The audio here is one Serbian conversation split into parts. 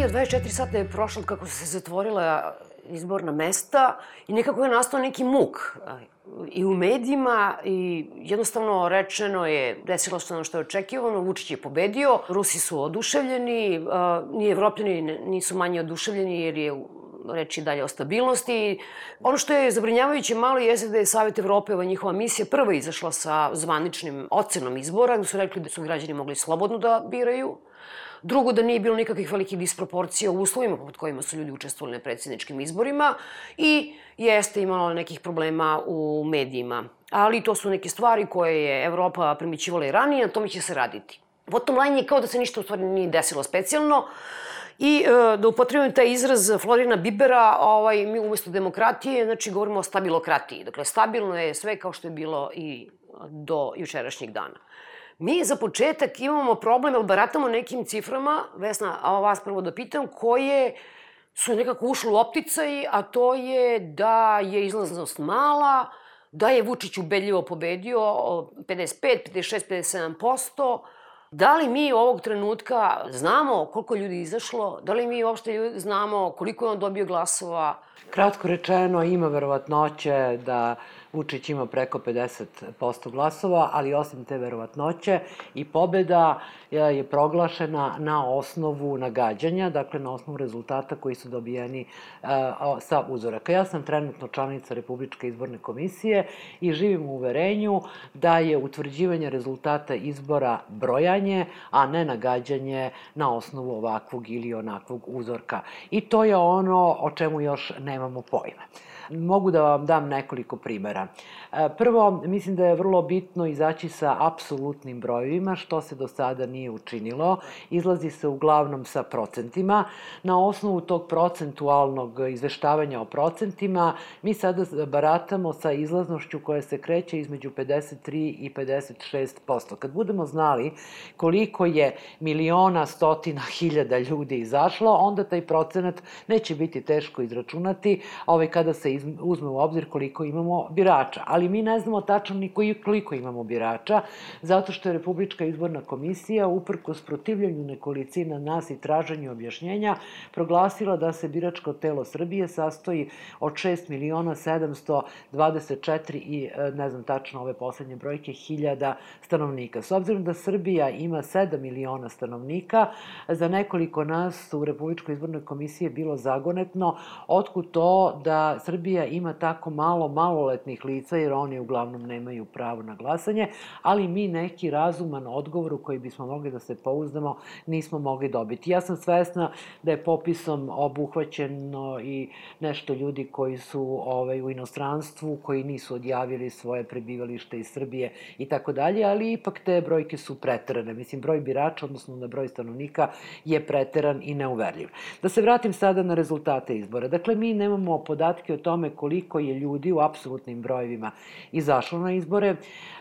manje od 24 sata je prošlo kako se zatvorila izborna mesta i nekako je nastao neki muk i u medijima i jednostavno rečeno je, desilo se ono što je očekivano, Vučić je pobedio, Rusi su oduševljeni, ni Evropljani nisu manje oduševljeni jer je reči dalje o stabilnosti. Ono što je zabrinjavajuće malo je da je Savjet Evrope, ova njihova misija, prva izašla sa zvaničnim ocenom izbora, gde su rekli da su građani mogli slobodno da biraju. Drugo, da nije bilo nikakvih velikih disproporcija u uslovima pod kojima su ljudi učestvovali na predsjedničkim izborima i jeste imalo nekih problema u medijima. Ali to su neke stvari koje je Evropa primićivala i ranije, na tome će se raditi. Potom line je kao da se ništa u stvari nije desilo specijalno. I e, da upotrebim taj izraz Florina Bibera, ovaj, mi umesto demokratije, znači govorimo o stabilokratiji. Dakle, stabilno je sve kao što je bilo i do jučerašnjeg dana. Mi za početak imamo problem, ali baratamo nekim ciframa, Vesna, a vas prvo da pitam, koje su nekako ušle u opticaj, a to je da je izlaznost mala, da je Vučić ubedljivo pobedio 55, 56, 57%, Da li mi ovog trenutka znamo koliko ljudi izašlo? Da li mi uopšte znamo koliko je on dobio glasova? Kratko rečeno, ima verovatnoće da Vučić ima preko 50% glasova, ali osim te verovatnoće i pobeda je proglašena na osnovu nagađanja, dakle na osnovu rezultata koji su dobijeni uh, sa uzoraka. Ja sam trenutno članica Republičke izborne komisije i živim u uverenju da je utvrđivanje rezultata izbora brojanje, a ne nagađanje na osnovu ovakvog ili onakvog uzorka. I to je ono o čemu još nemamo pojma. Mogu da vam dam nekoliko primera. E, prvo, mislim da je vrlo bitno izaći sa apsolutnim brojevima, što se do sada nije učinilo. Izlazi se uglavnom sa procentima. Na osnovu tog procentualnog izveštavanja o procentima, mi sada baratamo sa izlaznošću koja se kreće između 53 i 56%. Kad budemo znali koliko je miliona, stotina, hiljada ljudi izašlo, onda taj procenat neće biti teško izračunati, ovaj, kada se uzme u obzir koliko imamo birača. Ali mi ne znamo tačno ni koliko imamo birača, zato što je Republička izborna komisija, uprkos protivljanju nekolicina nas i traženju objašnjenja, proglasila da se biračko telo Srbije sastoji od 6 miliona 724 i e, ne znam tačno ove poslednje brojke, hiljada stanovnika. S obzirom da Srbija ima 7 miliona stanovnika, za nekoliko nas u Republičkoj izbornoj komisiji je bilo zagonetno otkud to da Srbija Srbija ima tako malo maloletnih lica, jer oni uglavnom nemaju pravo na glasanje, ali mi neki razuman odgovor u koji bismo mogli da se pouzdamo nismo mogli dobiti. Ja sam svesna da je popisom obuhvaćeno i nešto ljudi koji su ovaj, u inostranstvu, koji nisu odjavili svoje prebivalište iz Srbije i tako dalje, ali ipak te brojke su preterane. Mislim, broj birača, odnosno na broj stanovnika, je preteran i neuverljiv. Da se vratim sada na rezultate izbora. Dakle, mi nemamo podatke o tome koliko je ljudi u apsolutnim brojevima izašlo na izbore,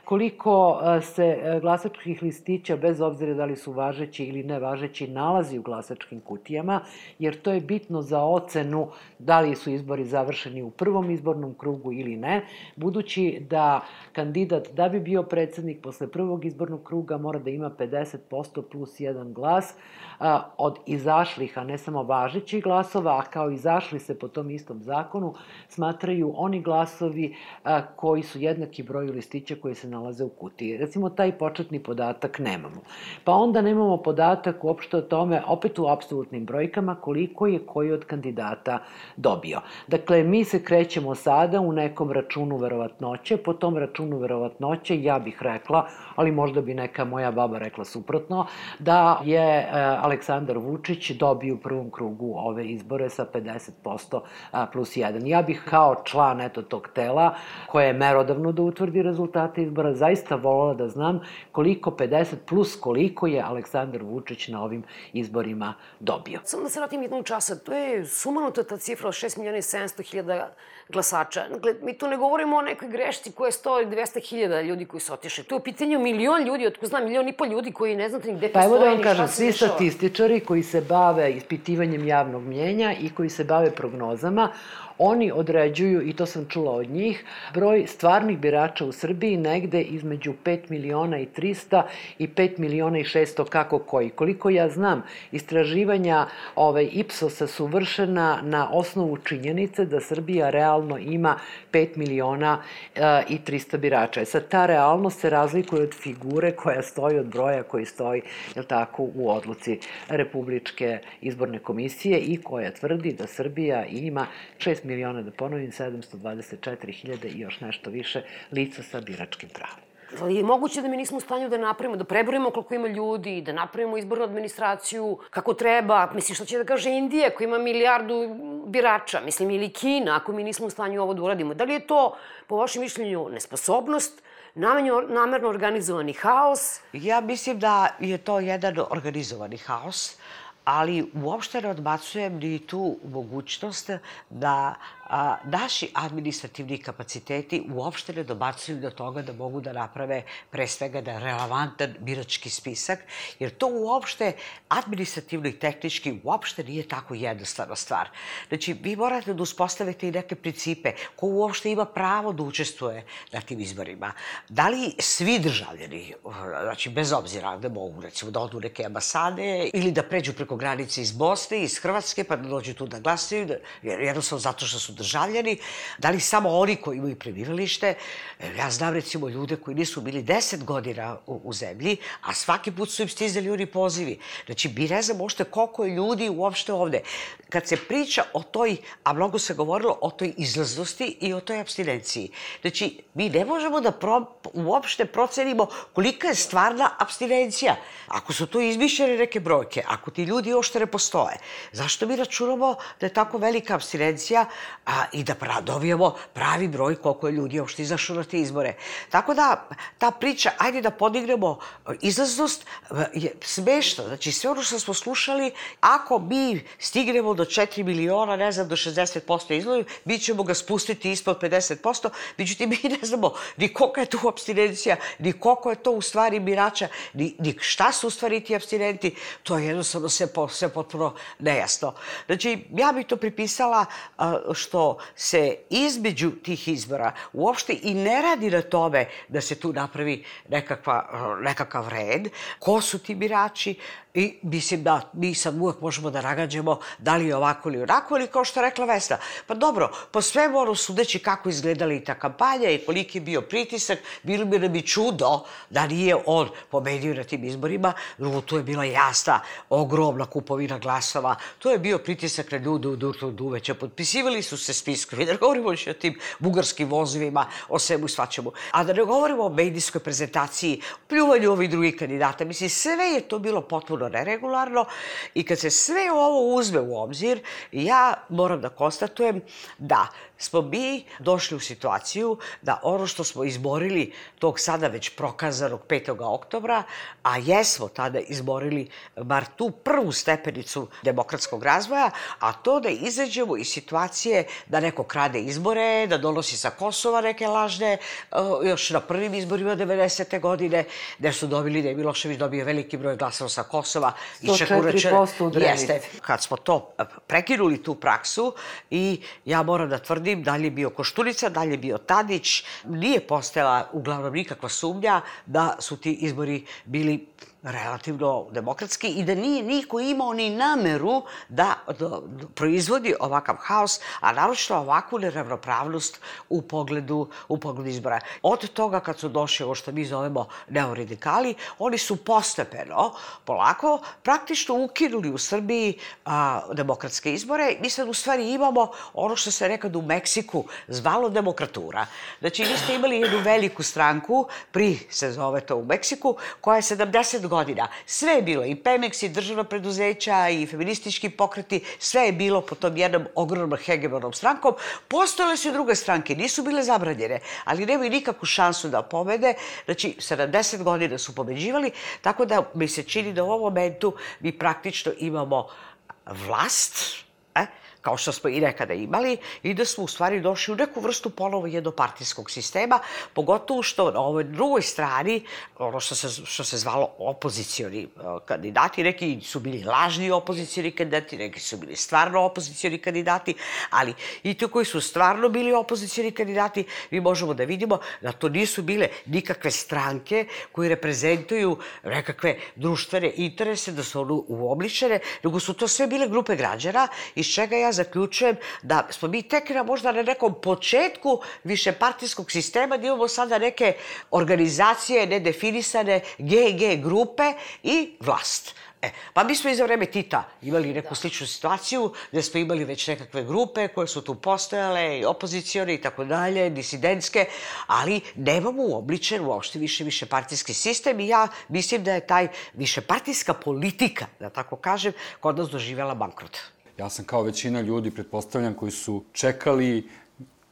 koliko e, se e, glasačkih listića, bez obzira da li su važeći ili nevažeći, nalazi u glasačkim kutijama, jer to je bitno za ocenu da li su izbori završeni u prvom izbornom krugu ili ne, budući da kandidat da bi bio predsednik posle prvog izbornog kruga mora da ima 50% plus jedan glas od izašlih, a ne samo važećih glasova, a kao izašli se po tom istom zakonu, smatraju oni glasovi koji su jednaki broju listića koji se nalaze u kutiji. Recimo, taj početni podatak nemamo. Pa onda nemamo podatak uopšte o tome, opet u apsolutnim brojkama, koliko je koji od kandidata dobio. Dakle, mi se krećemo sada u nekom računu verovatnoće, po tom računu verovatnoće ja bih rekla, ali možda bi neka moja baba rekla suprotno, da je e, Aleksandar Vučić dobio u prvom krugu ove izbore sa 50% plus 1. Ja bih kao član eto tog tela, koje je merodavno da utvrdi rezultate izbora, zaista volala da znam koliko 50 plus koliko je Aleksandar Vučić na ovim izborima dobio. Samo da se vratim jednog časa, to je sumanuta ta cifra od 6 miliona i 700 hiljada glasača. Dakle, mi tu ne govorimo o nekoj grešci koja je 100 ili 200 ljudi koji su otišli. Tu je u pitanju milion ljudi, otko znam, milion i pol ljudi koji ne znate ni gde pa postoje. Pa evo da vam kažem, svi statističari koji se bave ispitivanjem javnog mnjenja i koji se bave prognozama, Oni određuju, i to sam čula od njih, broj stvarnih birača u Srbiji negde između 5 miliona i 300 i 5 miliona i 600 kako koji. Koliko ja znam, istraživanja ovaj, Ipsosa su vršena na osnovu činjenice da Srbija realno ima 5 miliona e, i 300 birača. E sad, ta realnost se razlikuje od figure koja stoji, od broja koji stoji, je tako, u odluci Republičke izborne komisije i koja tvrdi da Srbija ima 6 miliona, da ponovim, 724.000 i još nešto više lica sa biračkim pravom. Ali je moguće da mi nismo u stanju da napravimo, da preborimo koliko ima ljudi, da napravimo izbornu administraciju kako treba. Mislim, što će da kaže Indija koja ima milijardu birača, mislim, ili Kina, ako mi nismo u stanju ovo da uradimo. Da li je to, po vašem mišljenju, nesposobnost, namenjo, namerno organizovani haos? Ja mislim da je to jedan organizovani haos, ali uopšte ne odbacujem ni tu mogućnost da a, naši administrativni kapaciteti uopšte ne dobacuju do toga da mogu da naprave pre svega da relevantan birački spisak, jer to uopšte administrativno i tehnički uopšte nije tako jednostavna stvar. Znači, vi morate da uspostavite i neke principe ko uopšte ima pravo da učestvuje na tim izborima. Da li svi državljani, znači bez obzira da mogu recimo da odu neke ambasade ili da pređu preko granice iz Bosne, iz Hrvatske, pa da dođu tu da glasaju, jednostavno zato što su državljani, da li samo oni koji imaju prebivalište. Ja znam recimo ljude koji nisu bili 10 godina u, u zemlji, a svaki put su im stizali oni pozivi. Znači, mi ne znamo uopšte koliko je ljudi uopšte ovde. Kad se priča o toj, a mnogo se govorilo o toj izlaznosti i o toj abstinenciji. Znači, mi ne možemo da pro, uopšte procenimo kolika je stvarna abstinencija. Ako su to izmišljene neke brojke, ako ti ljudi uopšte ne postoje, zašto mi računamo da je tako velika abstinencija, a, i da pra, dobijemo pravi broj koliko je ljudi uopšte izašlo na te izbore. Tako da, ta priča, ajde da podignemo e, izlaznost, e, je smešno. Znači, sve ono što smo slušali, ako mi stignemo do 4 miliona, ne znam, do 60% izlovi, mi ćemo ga spustiti ispod 50%, međutim, mi ne znamo ni kolika je tu abstinencija, ni koliko je to u stvari birača, ni, ni šta su u stvari ti abstinenti, to je jednostavno sve, sve potpuno nejasno. Znači, ja bih to pripisala što se između tih izbora uopšte i ne radi na tome da se tu napravi nekakva, nekakav red, ko su ti birači, I mislim da mi sad uvek možemo da nagađamo da li je ovako ili onako, ili kao što rekla Vesna. Pa dobro, po svemu ono sudeći kako izgledala i ta kampanja i koliki je bio pritisak, bilo bi nam i čudo da nije on pobedio na tim izborima. Drugo, tu je bila jasna, ogromna kupovina glasova. To je bio pritisak na ljude u Durtu Duveća. Potpisivali su se spiskovi. Da ne govorimo o tim bugarskim vozovima, o svemu i svačemu. A da ne govorimo o medijskoj prezentaciji, pljuvanju ovih drugih kandidata. Mislim, sve je to bilo potpuno neregularno i kad se sve ovo uzme u obzir, ja moram da konstatujem da smo mi došli u situaciju da ono što smo izborili tog sada već prokazanog 5. oktobra, a jesmo tada izborili bar tu prvu stepenicu demokratskog razvoja, a to da izađemo iz situacije da neko krade izbore, da donosi sa Kosova neke lažne, još na prvim izborima 90. godine, gde su dobili da je Milošević dobio veliki broj glasova sa Kosova. 104% u Jeste. Kad smo to prekinuli tu praksu i ja moram da tvrdim tvrdim, dalje bio Koštunica, dalje bio Tadić. Nije postojala uglavnom nikakva sumnja da su ti izbori bili relativno demokratski i da nije niko imao ni nameru da, da, proizvodi ovakav haos, a naročito ovakvu neravnopravnost u pogledu, u pogledu izbora. Od toga kad su došli ovo što mi zovemo neoradikali, oni su postepeno, polako, praktično ukinuli u Srbiji a, demokratske izbore. Mi sad u stvari imamo ono što se nekad u Meksiku zvalo demokratura. Znači, vi ste imali jednu veliku stranku, pri se zove to u Meksiku, koja je 70 godina. Sve je bilo, i Pemex, i državna preduzeća, i feministički pokreti, sve je bilo po tom jednom ogromnom hegemonom strankom. Postojale su i druge stranke, nisu bile zabranjene, ali nemaju nikakvu šansu da pobede. Znači, 70 godina su pobeđivali, tako da mi se čini da u ovom momentu mi praktično imamo vlast, eh, kao što smo i nekada imali, i da smo u stvari došli u neku vrstu ponovo jednopartijskog sistema, pogotovo što na ovoj drugoj strani, ono što se, što se zvalo opozicioni kandidati, neki su bili lažni opozicioni kandidati, neki su bili stvarno opozicioni kandidati, ali i ti koji su stvarno bili opozicioni kandidati, mi možemo da vidimo da to nisu bile nikakve stranke koji reprezentuju nekakve društvene interese, da su ono uobličene, nego su to sve bile grupe građana, iz čega ja zaključujem da smo mi tek na možda na nekom početku višepartijskog sistema, da imamo sada neke organizacije nedefinisane GG grupe i vlast. E, pa mi smo i za vreme Tita imali neku da. sličnu situaciju gde smo imali već nekakve grupe koje su tu postojale, i opozicione i tako dalje, disidentske, ali nemamo uobličen uopšte više više partijski sistem i ja mislim da je taj višepartijska politika, da tako kažem, kod nas doživjela bankrot. Ja sam kao većina ljudi, pretpostavljam, koji su čekali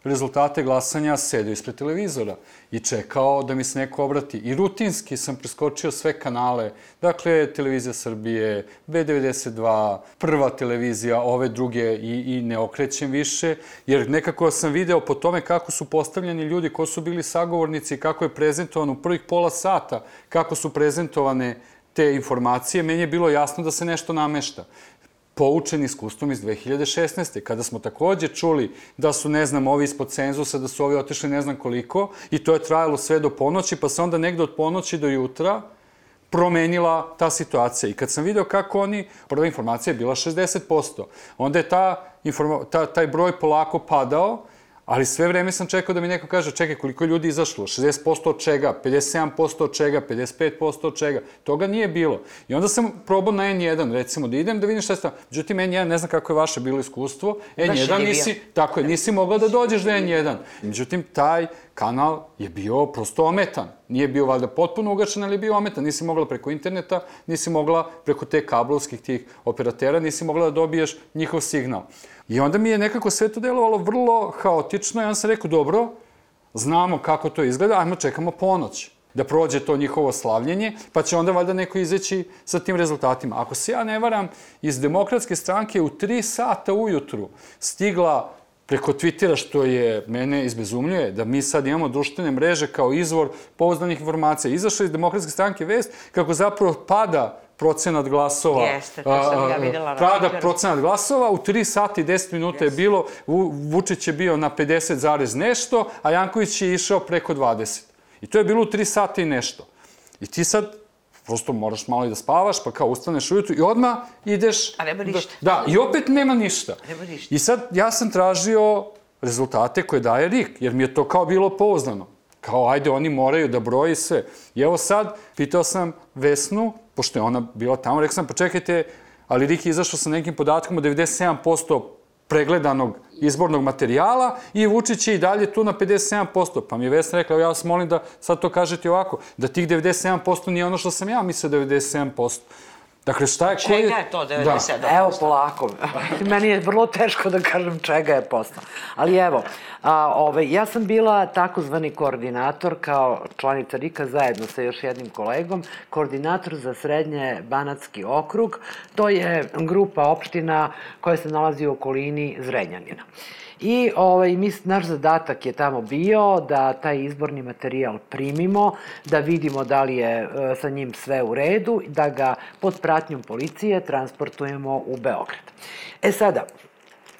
rezultate glasanja sedeo ispred televizora i čekao da mi se neko obrati. I rutinski sam preskočio sve kanale, dakle, Televizija Srbije, B92, prva televizija, ove druge i, i ne okrećem više, jer nekako sam video po tome kako su postavljeni ljudi, ko su bili sagovornici, kako je prezentovan u prvih pola sata, kako su prezentovane te informacije, meni je bilo jasno da se nešto namešta poučen iskustvom iz 2016. kada smo takođe čuli da su, ne znam, ovi ispod cenzusa, da su ovi otišli ne znam koliko i to je trajalo sve do ponoći, pa se onda negde od ponoći do jutra promenila ta situacija. I kad sam video kako oni, prva informacija je bila 60%, onda je ta, ta, taj broj polako padao, Ali sve vreme sam čekao da mi neko kaže, čekaj, koliko ljudi izašlo? 60% od čega? 57% od čega? 55% od čega? Toga nije bilo. I onda sam probao na N1, recimo, da idem da vidim šta je tamo. Međutim, N1, ne znam kako je vaše bilo iskustvo. N1 nisi, tako je, nisi mogla da dođeš do N1. Međutim, taj kanal je bio prosto ometan. Nije bio valjda potpuno ugašen, ali je bio ometan. Nisi mogla preko interneta, nisi mogla preko te kablovskih tih operatera, nisi mogla da dobiješ njihov signal. I onda mi je nekako sve to delovalo vrlo haotično i onda sam rekao, dobro, znamo kako to izgleda, ajmo čekamo ponoć da prođe to njihovo slavljenje, pa će onda valjda neko izaći sa tim rezultatima. Ako se ja ne varam, iz demokratske stranke u 3 sata ujutru stigla preko Twittera, što je mene izbezumljuje, da mi sad imamo društvene mreže kao izvor pouzdanih informacija. Izašla iz demokratske stranke vest kako zapravo pada procenat glasova. Jeste, to sam ja videla. Pada procenat glasova, u 3 sati i 10 minuta je bilo, Vučić je bio na 50 zarez nešto, a Janković je išao preko 20. I to je bilo u 3 sata i nešto. I ti sad prosto moraš malo i da spavaš, pa kao ustaneš ujutru i odmah ideš... A nema da- ništa. Da, i opet nema ništa. Nema ništa. I sad ja sam tražio rezultate koje daje RIK, jer mi je to kao bilo pouzdano. Kao, ajde, oni moraju da broji sve. I evo sad, pitao sam Vesnu, pošto je ona bila tamo, rekao sam, pa čekajte, ali je izašao sa nekim podatkom od 97% pregledanog izbornog materijala i Vučić je i dalje tu na 57%. Pa mi je Vesna rekla, ja vas molim da sad to kažete ovako, da tih 97% nije ono što sam ja mislio 97%. Dakle, šta je... Čega je, je to 97%? Da. Evo, polako. Meni je vrlo teško da kažem čega je postao. Ali evo, a, ove, ja sam bila takozvani koordinator kao članica RIKA zajedno sa još jednim kolegom, koordinator za srednje Banatski okrug. To je grupa opština koja se nalazi u okolini Zrenjanina. I ovaj, mi, naš zadatak je tamo bio da taj izborni materijal primimo, da vidimo da li je e, sa njim sve u redu, da ga pod pratnjom policije transportujemo u Beograd. E sada,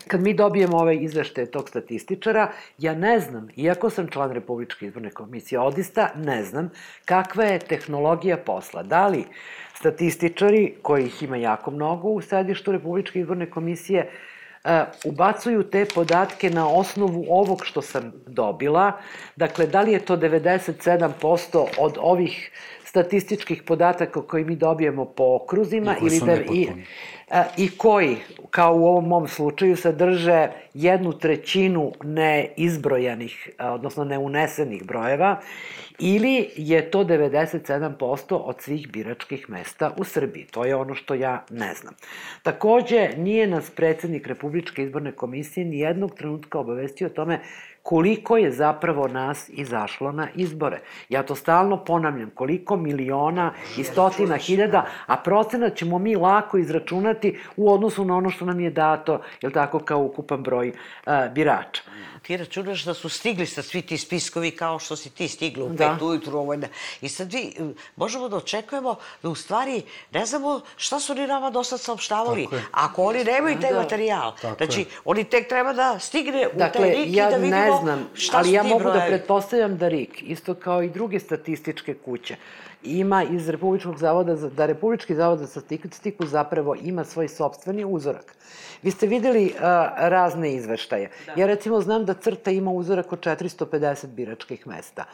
kad mi dobijemo ove izveštaje tog statističara, ja ne znam, iako sam član Republičke izborne komisije, odista ne znam kakva je tehnologija posla. Da li statističari, kojih ima jako mnogo u sedištu Republičke izborne komisije, ubacuju te podatke na osnovu ovog što sam dobila. Dakle, da li je to 97% od ovih statističkih podataka koji mi dobijemo po okruzima I ili da i, a, e, i koji, kao u ovom mom slučaju, sadrže jednu trećinu neizbrojanih, odnosno neunesenih brojeva ili je to 97% od svih biračkih mesta u Srbiji. To je ono što ja ne znam. Takođe, nije nas predsednik Republičke izborne komisije ni jednog trenutka obavestio o tome koliko je zapravo nas izašlo na izbore. Ja to stalno ponavljam, koliko miliona i stotina hiljada, a procenat ćemo mi lako izračunati u odnosu na ono što nam je dato, je tako, kao ukupan broj uh, birača ti računaš da su stigli sa svi ti spiskovi kao što si ti stigla u da. pet ujutru. Ovo je... I sad vi možemo da očekujemo da u stvari ne znamo šta su oni nama do sad saopštavali. Ako oni nemaju taj da. materijal. Tako znači, je. oni tek treba da stigne u dakle, taj RIK ja i da vidimo ne znam, šta ali ja mogu brojevi. da pretpostavljam da RIK, isto kao i druge statističke kuće, ima iz Republičkog zavoda, za, da Republički zavod za statistiku zapravo ima svoj sobstveni uzorak. Vi ste videli uh, razne izveštaje. Da. Ja recimo znam da Crta ima uzorak od 450 biračkih mesta.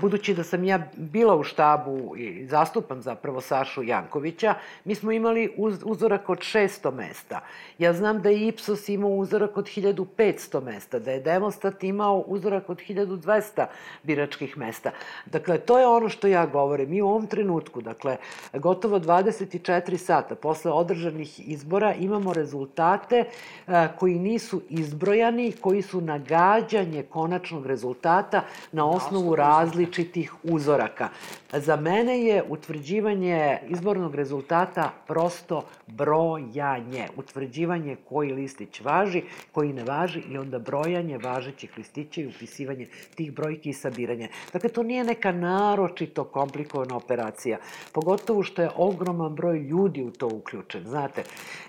Budući da sam ja bila u štabu i zastupam zapravo Sašu Jankovića, mi smo imali uz, uzorak od 600 mesta. Ja znam da je Ipsos imao uzorak od 1500 mesta, da je Demostat imao uzorak od 1200 biračkih mesta. Dakle, to je ono što ja govorim. Mi u ovom trenutku, dakle, gotovo 24 sata posle održanih izbora imamo rezultate a, koji nisu izbrojani, koji su nagađanje konačnog rezultata na osnovu različitih uzoraka. Za mene je utvrđivanje izbornog rezultata prosto brojanje, utvrđivanje koji listić važi, koji ne važi i onda brojanje važećih listića i upisivanje tih brojki i sabiranje. Dakle, to nije neka naročito komplikovana operacija, pogotovo što je ogroman broj ljudi u to uključen. Znate,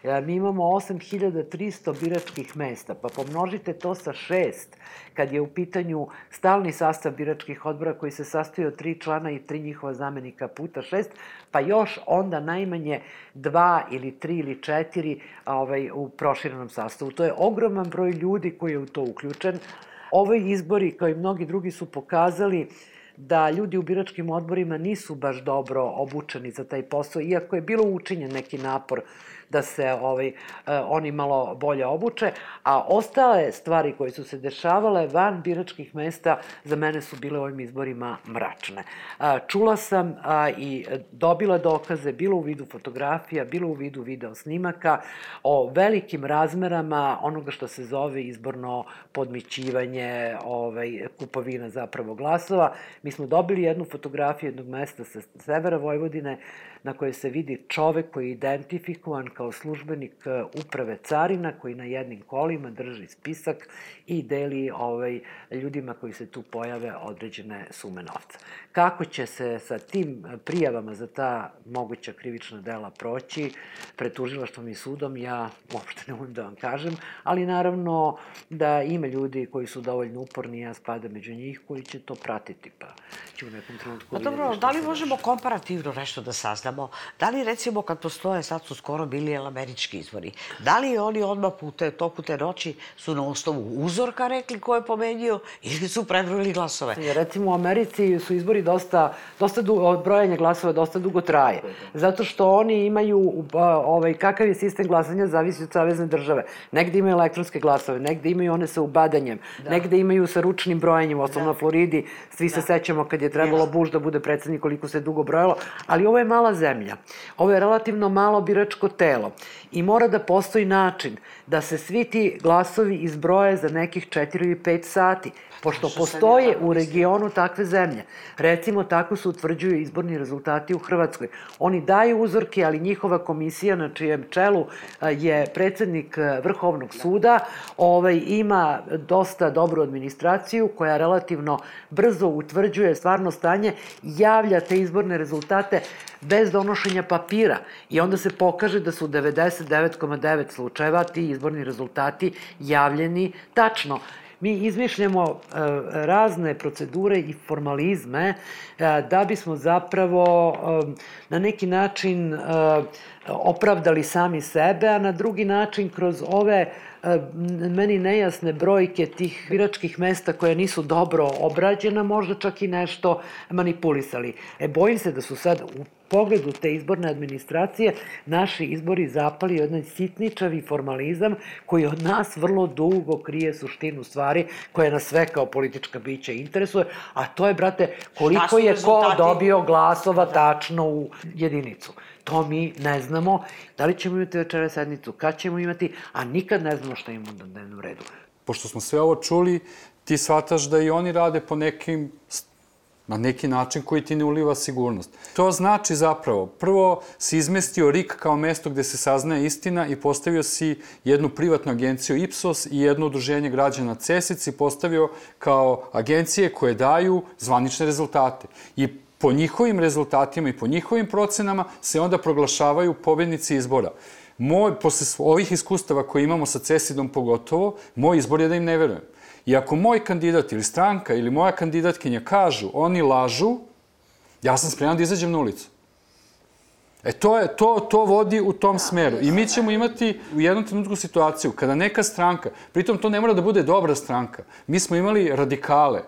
e, mi imamo 8300 biračkih mesta, pa pomnožite to sa šest, kad je u pitanju stalni sastav biračkih odbora koji se sastoji od tri člana i tri njihova zamenika puta šest, pa još onda najmanje dva ili tri ili četiri ovaj, u proširenom sastavu. To je ogroman broj ljudi koji je u to uključen. Ovi izbori, kao i mnogi drugi, su pokazali da ljudi u biračkim odborima nisu baš dobro obučeni za taj posao, iako je bilo učinjen neki napor da se ovaj, eh, oni malo bolje obuče, a ostale stvari koje su se dešavale van biračkih mesta za mene su bile ovim izborima mračne. Čula sam i dobila dokaze, bilo u vidu fotografija, bilo u vidu video snimaka, o velikim razmerama onoga što se zove izborno podmićivanje, ovaj, kupovina zapravo glasova. Mi smo dobili jednu fotografiju jednog mesta sa severa Vojvodine, na kojoj se vidi čovek koji je identifikovan kao službenik e, uprave carina koji na jednim kolima drži spisak i deli ovaj, ljudima koji se tu pojave određene sume novca. Kako će se sa tim prijavama za ta moguća krivična dela proći pred tužilaštvom i sudom, ja uopšte ne umem da vam kažem, ali naravno da ima ljudi koji su dovoljno uporni, ja spadam među njih, koji će to pratiti, pa ću u nekom trenutku... Pa dobro, da li možemo komparativno nešto da saznamo? Da li recimo kad postoje, sad su skoro bili američki izbori, da li oni odmah pute, toku te noći su na osnovu uzorka rekli ko je pomenio ili su prebrojili glasove? Recimo u Americi su izbori dosta, dosta dugo, brojanje glasova dosta dugo traje. Zato što oni imaju, ovaj, kakav je sistem glasanja zavisi od savezne države. Negde imaju elektronske glasove, negde imaju one sa ubadanjem, da. negde imaju sa ručnim brojanjem, osnovno da. na Floridi, svi da. se sećamo kad je trebalo Bush da bude predsednik koliko se dugo brojalo, ali ovo je mala zemlja. Ovo je relativno malo biračko telo i mora da postoji način da se svi ti glasovi izbroje za nekih 4 ili 5 sati pošto postoje u regionu takve zemlje. Recimo, tako se utvrđuju izborni rezultati u Hrvatskoj. Oni daju uzorke, ali njihova komisija na čijem čelu je predsednik Vrhovnog suda, ovaj, ima dosta dobru administraciju koja relativno brzo utvrđuje stvarno stanje, javlja te izborne rezultate bez donošenja papira i onda se pokaže da su 99,9 slučajeva ti izborni rezultati javljeni tačno mi izmišljamo e, razne procedure i formalizme e, da bismo zapravo e, na neki način opravdali sami sebe, a na drugi način kroz ove meni nejasne brojke tih biračkih mesta koje nisu dobro obrađena, možda čak i nešto manipulisali. E, bojim se da su sad u pogledu te izborne administracije naši izbori zapali jedan sitničavi formalizam koji od nas vrlo dugo krije suštinu stvari koje nas sve kao politička bića interesuje, a to je, brate, koliko je ko dobio glasova tačno u jedinicu. To mi ne znamo. Da li ćemo imati večera sednicu, kad ćemo imati, a nikad ne znamo šta imamo na dnevnom redu. Pošto smo sve ovo čuli, ti shvataš da i oni rade po nekim na neki način koji ti ne uliva sigurnost. To znači zapravo, prvo si izmestio RIK kao mesto gde se saznaje istina i postavio si jednu privatnu agenciju Ipsos i jedno udruženje građana CESIC i postavio kao agencije koje daju zvanične rezultate. I po njihovim rezultatima i po njihovim procenama se onda proglašavaju pobednici izbora. Moj, posle ovih iskustava koje imamo sa Cesidom pogotovo, moj izbor je da im ne verujem. I ako moj kandidat ili stranka ili moja kandidatkinja kažu oni lažu, ja sam spreman da izađem na ulicu. E to, je, to, to vodi u tom smeru. I mi ćemo imati u jednom trenutku situaciju kada neka stranka, pritom to ne mora da bude dobra stranka, mi smo imali radikale,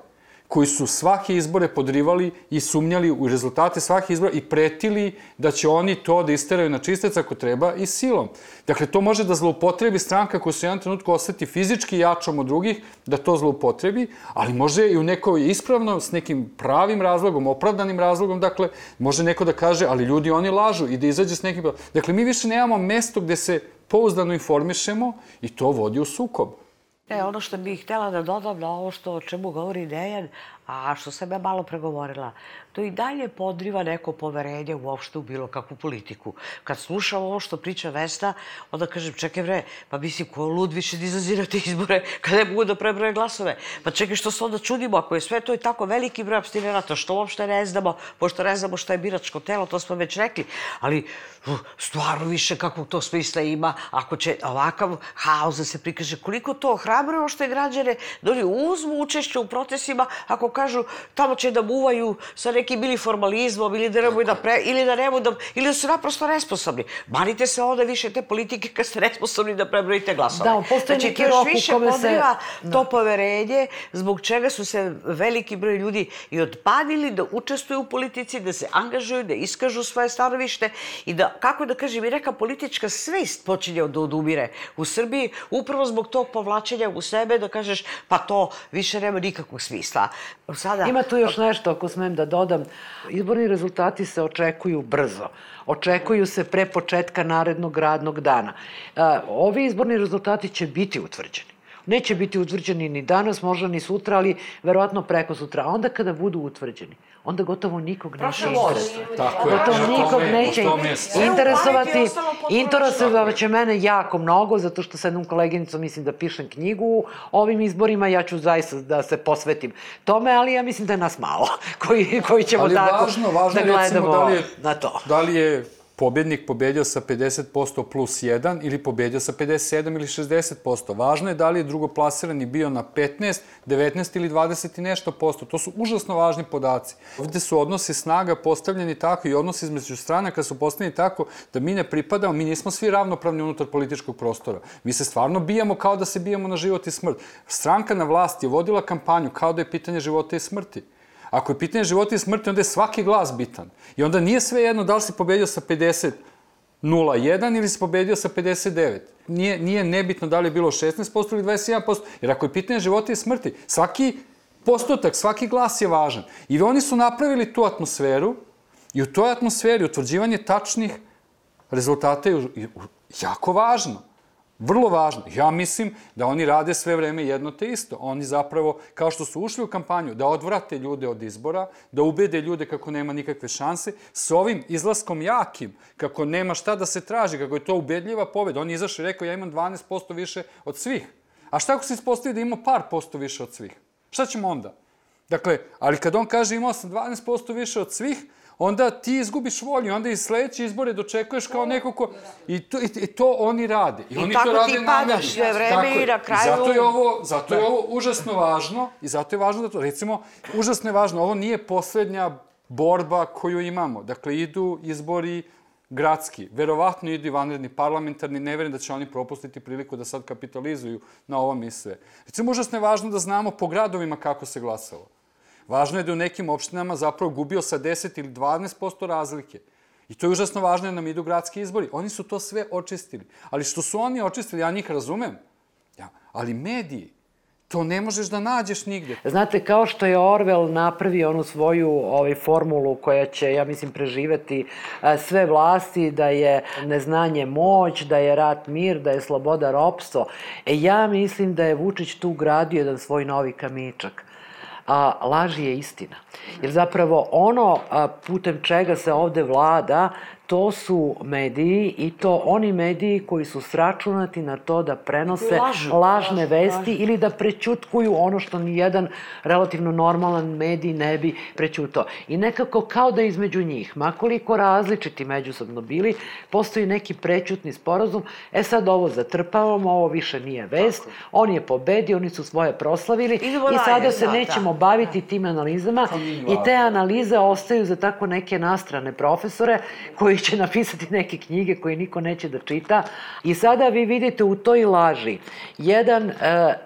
koji su svake izbore podrivali i sumnjali u rezultate svake izbora i pretili da će oni to da isteraju na čistec ako treba i silom. Dakle, to može da zloupotrebi stranka koja se u jednom trenutku oseti fizički jačom od drugih, da to zloupotrebi, ali može i u nekoj ispravno, s nekim pravim razlogom, opravdanim razlogom, dakle, može neko da kaže, ali ljudi oni lažu i da izađe s nekim... Dakle, mi više nemamo mesto gde se pouzdano informišemo i to vodi u sukob. E, ono što bih htela da dodam na ovo što o čemu govori Dejan, a što sam ja malo pregovorila, to i dalje podriva neko poverenje uopšte u bilo kakvu politiku. Kad slušam ovo što priča Vesna, onda kažem, čekaj bre, pa mislim, ko lud više da izlazi na te izbore kada ne mogu da prebroje glasove? Pa čekaj, što se onda čudimo, ako je sve to i tako veliki broj abstinenata, što uopšte ne znamo, pošto ne znamo šta je biračko telo, to smo već rekli, ali stvarno više kako to smisla ima, ako će ovakav haos da se prikaže, koliko to hrabro ošte građane da oni uzmu učešće u protestima, ako kažu tamo će da muvaju sa nekim ili formalizmom ili da nemoj da pre, ili da nemoj da ili da su naprosto nesposobni. Manite se onda više te politike kad ste nesposobni da prebrojite glasove. Da, postoji znači, neki rok u kome se... podriva da. to poverenje zbog čega su se veliki broj ljudi i odpadili da učestvuju u politici, da se angažuju, da iskažu svoje stanovište i da, kako da kažem, i neka politička svest počinje da odumire u Srbiji upravo zbog tog povlačenja u sebe da kažeš pa to više nema nikakvog smisla. Sada... Ima tu još nešto, ako smem da dodam izborni rezultati se očekuju brzo. Očekuju se pre početka narednog radnog dana. Ovi izborni rezultati će biti utvrđeni. Neće biti utvrđeni ni danas, možda ni sutra, ali verovatno preko sutra. A onda kada budu utvrđeni, onda gotovo nikog neće interesovati. Tako je. Gotovo nikog neće interesovati. Interesovat će mene jako mnogo, zato što sa jednom koleginicom mislim da pišem knjigu o ovim izborima, ja ću zaista da se posvetim tome, ali ja mislim da je nas malo koji, koji ćemo ali tako važno, važno da gledamo recimo, da li je, na to. Da li je pobednik pobedio sa 50% plus 1 ili pobedio sa 57 ili 60%. Važno je da li je drugoplasirani bio na 15, 19 ili 20 i nešto posto. To su užasno važni podaci. Ovde su odnosi snaga postavljeni tako i odnosi između stranaka su postavljeni tako da mi ne pripadamo, mi nismo svi ravnopravni unutar političkog prostora. Mi se stvarno bijamo kao da se bijamo na život i smrt. Stranka na vlasti je vodila kampanju kao da je pitanje života i smrti. Ako je pitanje života i smrti, onda je svaki glas bitan. I onda nije sve jedno da li si pobedio sa 50 0,1 ili si pobedio sa 59. Nije, nije nebitno da li je bilo 16% ili 21%, jer ako je pitanje života i smrti, svaki postotak, svaki glas je važan. I oni su napravili tu atmosferu i u toj atmosferi utvrđivanje tačnih rezultata je jako važno. Vrlo važno. Ja mislim da oni rade sve vreme jedno te isto. Oni zapravo, kao što su ušli u kampanju, da odvrate ljude od izbora, da ubede ljude kako nema nikakve šanse, s ovim izlaskom jakim, kako nema šta da se traži, kako je to ubedljiva pobeda. On je izašao i rekao, ja imam 12% više od svih. A šta ako se ispostavi da ima par posto više od svih? Šta ćemo onda? Dakle, ali kad on kaže imao sam 12% više od svih, onda ti izgubiš volju, onda i sledeće izbore dočekuješ kao neko ko... I to, i, i to oni rade. I, I oni tako to rade ti padaš sve vreme i na kraju... I zato je ovo, zato je ovo užasno važno i zato je važno da to, recimo, užasno je važno, ovo nije poslednja borba koju imamo. Dakle, idu izbori gradski, verovatno idu i vanredni parlamentarni, ne verujem da će oni propustiti priliku da sad kapitalizuju na ovom i sve. Recimo, užasno je važno da znamo po gradovima kako se glasalo. Važno je da u nekim opštinama zapravo gubio sa 10 ili 12% razlike. I to je užasno važno da nam idu gradski izbori. Oni su to sve očistili. Ali što su oni očistili, ja njih razumem. Ja, ali mediji, To ne možeš da nađeš nigde. Znate, kao što je Orwell napravio onu svoju ovaj, formulu koja će, ja mislim, preživeti a, sve vlasti, da je neznanje moć, da je rat mir, da je sloboda ropstvo. E, ja mislim da je Vučić tu gradio jedan svoj novi kamičak a, laž je istina. Jer zapravo ono a, putem čega se ovde vlada, to su mediji i to oni mediji koji su sračunati na to da prenose lažu, lažne lažu, vesti lažu. ili da prećutkuju ono što ni jedan relativno normalan medij ne bi prećutao. I nekako kao da između njih, makoliko različiti međusobno bili, postoji neki prećutni sporazum, e sad ovo zatrpavamo, ovo više nije vest, Tako. on je pobedio, oni su svoje proslavili Idemo i sada se da, nećemo da. baviti tim analizama i te analize ostaju za tako neke nastrane profesore koji koji će napisati neke knjige koje niko neće da čita. I sada vi vidite u toj laži jedan e,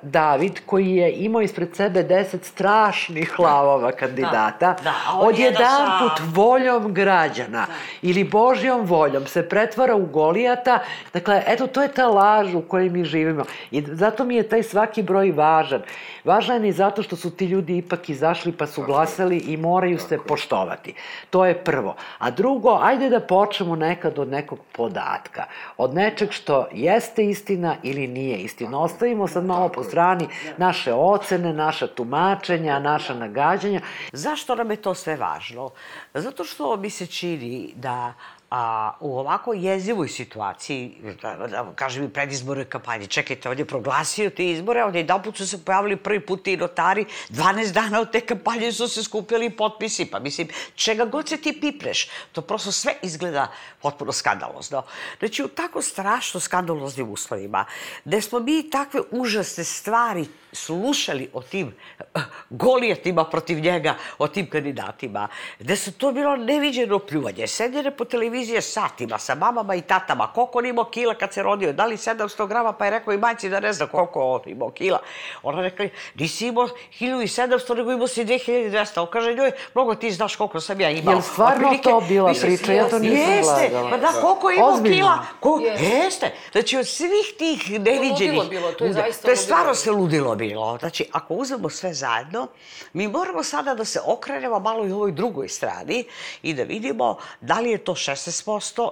David koji je imao ispred sebe deset strašnih lavova kandidata, da, da, odjedan put voljom građana da. ili Božjom voljom se pretvara u Golijata. Dakle, eto, to je ta laž u kojoj mi živimo. I zato mi je taj svaki broj važan. Važan je zato što su ti ljudi ipak izašli pa su glasali i moraju se poštovati. To je prvo. A drugo, ajde da počnemo nekad od nekog podatka. Od nečeg što jeste istina ili nije istina. Ostavimo sad malo po strani naše ocene, naša tumačenja, naša nagađanja. Zašto nam je to sve važno? Zato što mi se čini da a, u ovako jezivoj situaciji, da, da kažem i predizbornoj kampanji, čekajte, on je proglasio te izbore, onda jedan put su se pojavili prvi put i notari, 12 dana od te kampanje su se skupili potpisi, pa mislim, čega god se ti pipreš, to prosto sve izgleda potpuno skandalozno. Znači, u tako strašno skandaloznim uslovima, gde smo mi takve užasne stvari slušali o tim uh, golijatima protiv njega, o tim kandidatima, gde su to bilo neviđeno pljuvanje, sedjene po televizije satima sa mamama i tatama, koliko on imao kila kad se rodio, da li 700 grama, pa je rekao i majci da ne zna koliko on imao kila. Ona rekla, nisi imao 1700, nego imao si 2200. On kaže, njoj, mnogo ti znaš koliko sam ja imao. Jel stvarno Otprilike, to bila priča? Ja to nisam jeste, gledala. Pa da, koliko je imao Ozbiljno. kila? Ko, jeste. jeste. Znači, od svih tih neviđenih... To je ludilo bilo, to je zaista To je stvarno se ludilo bilo. Znači, ako uzmemo sve zajedno, mi moramo sada da se okrenemo malo i ovoj drugoj strani i da vidimo da li je to 16%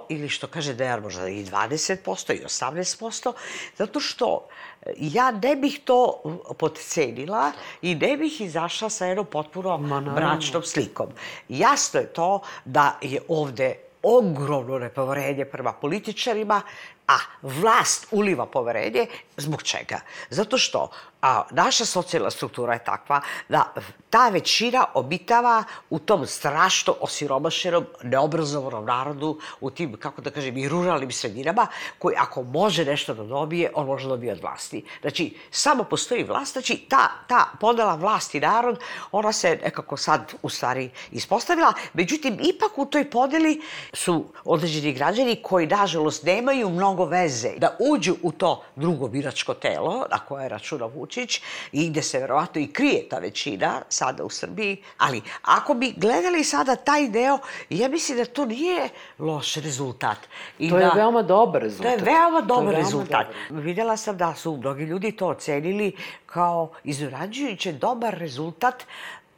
ili što kaže Dejan možda i 20% i 18%, zato što ja ne bih to podcenila i ne bih izašla sa jednom potpuno bračnom slikom. Jasno je to da je ovde ogromno nepoverenje prema političarima, a vlast uliva poverenje, zbog čega? Zato što a, naša socijalna struktura je takva da ta većina obitava u tom strašno osiromašenom, neobrazovanom narodu, u tim, kako da kažem, i ruralnim sredinama, koji ako može nešto da dobije, on može da dobije od vlasti. Znači, samo postoji vlast, znači ta, ta podela vlast i narod, ona se nekako sad u stvari ispostavila, međutim, ipak u toj podeli su određeni građani koji, nažalost, nemaju mnogo veze da uđu u to drugo biračko telo na koje računa Vučić i gde se verovatno i krije ta većina sada u Srbiji. Ali ako bi gledali sada taj deo, ja mislim da to nije loš rezultat. I to da, je veoma dobar rezultat. To je veoma dobar je rezultat. Dobar. Videla sam da su mnogi ljudi to ocenili kao izrađujuće dobar rezultat,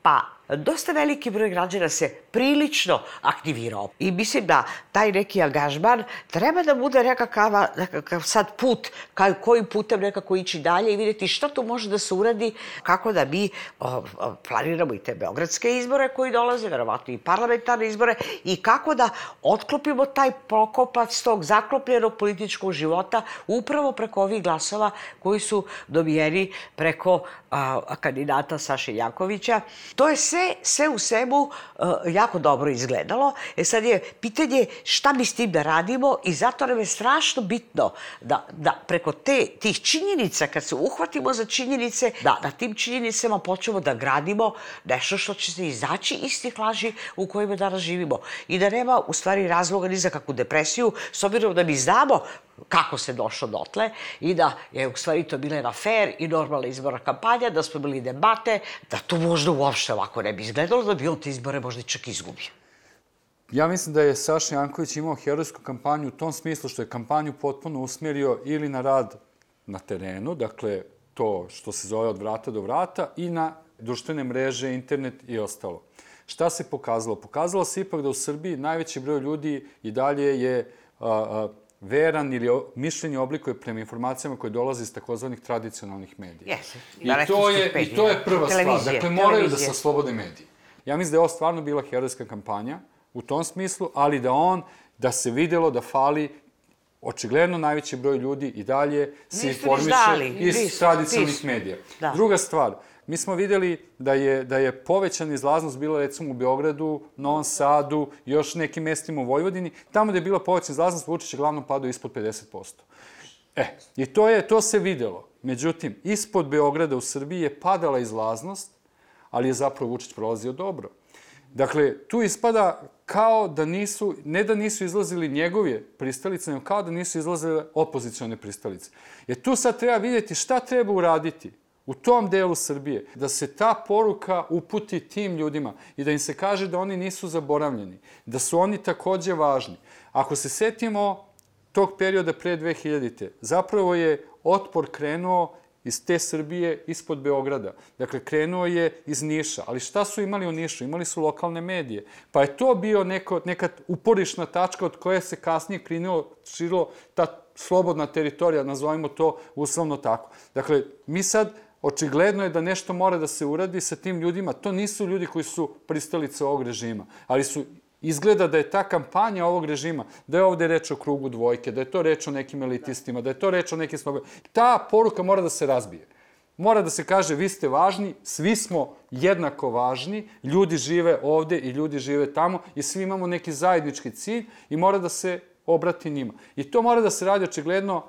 pa dosta veliki broj građana se prilično aktivirao. I mislim da taj neki angažman treba da bude nekakav, nekakav sad put, kao, kojim putem nekako ići dalje i videti šta tu može da se uradi, kako da mi o, o, planiramo i te beogradske izbore koji dolaze, verovatno i parlamentarne izbore, i kako da otklopimo taj prokopac tog zaklopljenog političkog života upravo preko ovih glasova koji su dobijeni preko a, kandidata Saše Jankovića. To je sve sve, sve u svemu uh, jako dobro izgledalo. E sad je pitanje šta mi s tim da radimo i zato nam je strašno bitno da, da preko te, tih činjenica, kad se uhvatimo za činjenice, da na tim činjenicama počnemo da gradimo nešto što će se izaći iz tih laži u kojima danas živimo. I da nema u stvari razloga ni za kakvu depresiju, s obzirom da mi znamo kako se došlo dotle i da je u stvari to bila jedna fair i normalna izborna kampanja, da smo bili debate, da to možda uopšte ovako ne bi izgledalo, da bi on te izbore možda čak izgubio. Ja mislim da je Saša Janković imao herojsku kampanju u tom smislu što je kampanju potpuno usmjerio ili na rad na terenu, dakle, to što se zove od vrata do vrata i na društvene mreže, internet i ostalo. Šta se pokazalo? Pokazalo se ipak da u Srbiji najveći broj ljudi i dalje je a, a, veran ili o, mišljenje oblikuje prema informacijama koje dolaze iz takozvanih tradicionalnih medija. Yes. I to je, I to je prva stvar. Dakle, moraju da se oslobode mediji. Ja mislim da je ovo stvarno bila herojska kampanja u tom smislu, ali da on, da se videlo da fali očigledno najveći broj ljudi i dalje se Nisu informiše dali, iz tradicionalnih medija. Da. Druga stvar, mi smo videli da je, da je povećana izlaznost bila recimo u Beogradu, Novom Sadu, još nekim mestima u Vojvodini. Tamo gde je bila povećana izlaznost, Vučić je glavnom padao ispod 50%. E, i to, je, to se videlo. Međutim, ispod Beograda u Srbiji je padala izlaznost, ali je zapravo Vučić prolazio dobro. Dakle, tu ispada kao da nisu, ne da nisu izlazili njegove pristalice, nego kao da nisu izlazile opozicione pristalice. Jer tu sad treba vidjeti šta treba uraditi u tom delu Srbije, da se ta poruka uputi tim ljudima i da im se kaže da oni nisu zaboravljeni, da su oni takođe važni. Ako se setimo tog perioda pre 2000-te, zapravo je otpor krenuo iz te Srbije ispod Beograda. Dakle, krenuo je iz Niša. Ali šta su imali u Nišu? Imali su lokalne medije. Pa je to bio neko, neka uporišna tačka od koje se kasnije krenilo, širilo ta slobodna teritorija, nazovimo to uslovno tako. Dakle, mi sad Očigledno je da nešto mora da se uradi sa tim ljudima. To nisu ljudi koji su pristalice ovog režima, ali su Izgleda da je ta kampanja ovog režima, da je ovde reč o krugu dvojke, da je to reč o nekim elitistima, da je to reč o nekim slobodima. Ta poruka mora da se razbije. Mora da se kaže vi ste važni, svi smo jednako važni, ljudi žive ovde i ljudi žive tamo i svi imamo neki zajednički cilj i mora da se obrati njima. I to mora da se radi očigledno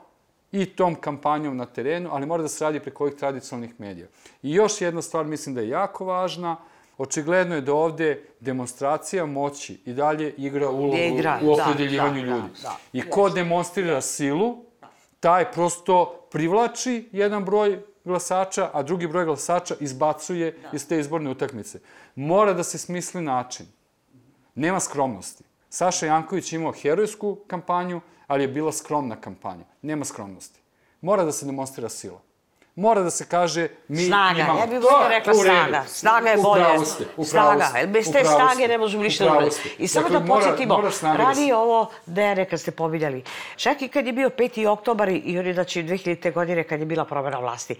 i tom kampanjom na terenu, ali mora da se radi preko ovih tradicionalnih medija. I još jedna stvar mislim da je jako važna, očigledno je da ovde demonstracija moći i dalje igra ulogu Igra, u da, opredeljivanju da, ljudi. da, da. I ko demonstrira silu, taj prosto privlači jedan broj glasača, a drugi broj glasača izbacuje iz te izborne utakmice. Mora da se smisli način. Nema skromnosti. Saša Janković imao herojsku kampanju, ali je bila skromna kampanja. Nema skromnosti. Mora da se demonstrira sila. Mora da se kaže mi Snaga, imamo... ja bih bolje je rekla snaga. Snaga je bolje. ste, Snaga, jer bez te snage ne možemo ništa da. I samo Dakle, da podsjetimo, snaga da radi se- ovo Dejane kad ste pominjali. Čak i kad je bio 5. oktobar i oni znači 2000. godine kad je bila promena vlasti.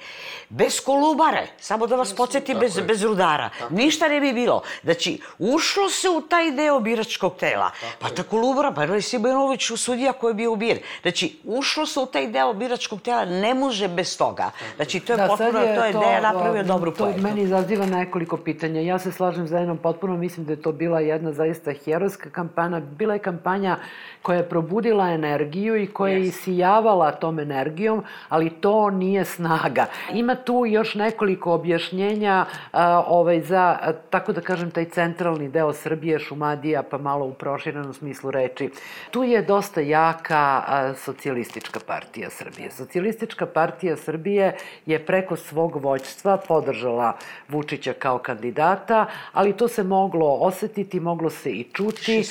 Bez Kolubare, samo da vas podsjetim, bez, je. bez rudara. Ništa ne bi bilo. Znači, ušlo se u taj deo biračkog tela. Pa ta Kolubara, pa je Sibanović u sudija koji je bio bir. Znači, ušlo se u taj deo biračkog tela, ne može bez toga. Znači, to je Da, potpuno, sad to je Deja napravio o, dobru To poentu. meni izaziva nekoliko pitanja. Ja se slažem za jednom potpuno, mislim da je to bila jedna zaista herojska kampanja. Bila je kampanja koja je probudila energiju i koja je isijavala tom energijom, ali to nije snaga. Ima tu još nekoliko objašnjenja a, ovaj, za, a, tako da kažem, taj centralni deo Srbije, Šumadija, pa malo u proširenom smislu reči. Tu je dosta jaka a, socijalistička partija Srbije. Socijalistička partija Srbije je preko svog vođstva podržala Vučića kao kandidata, ali to se moglo osetiti, moglo se i čuti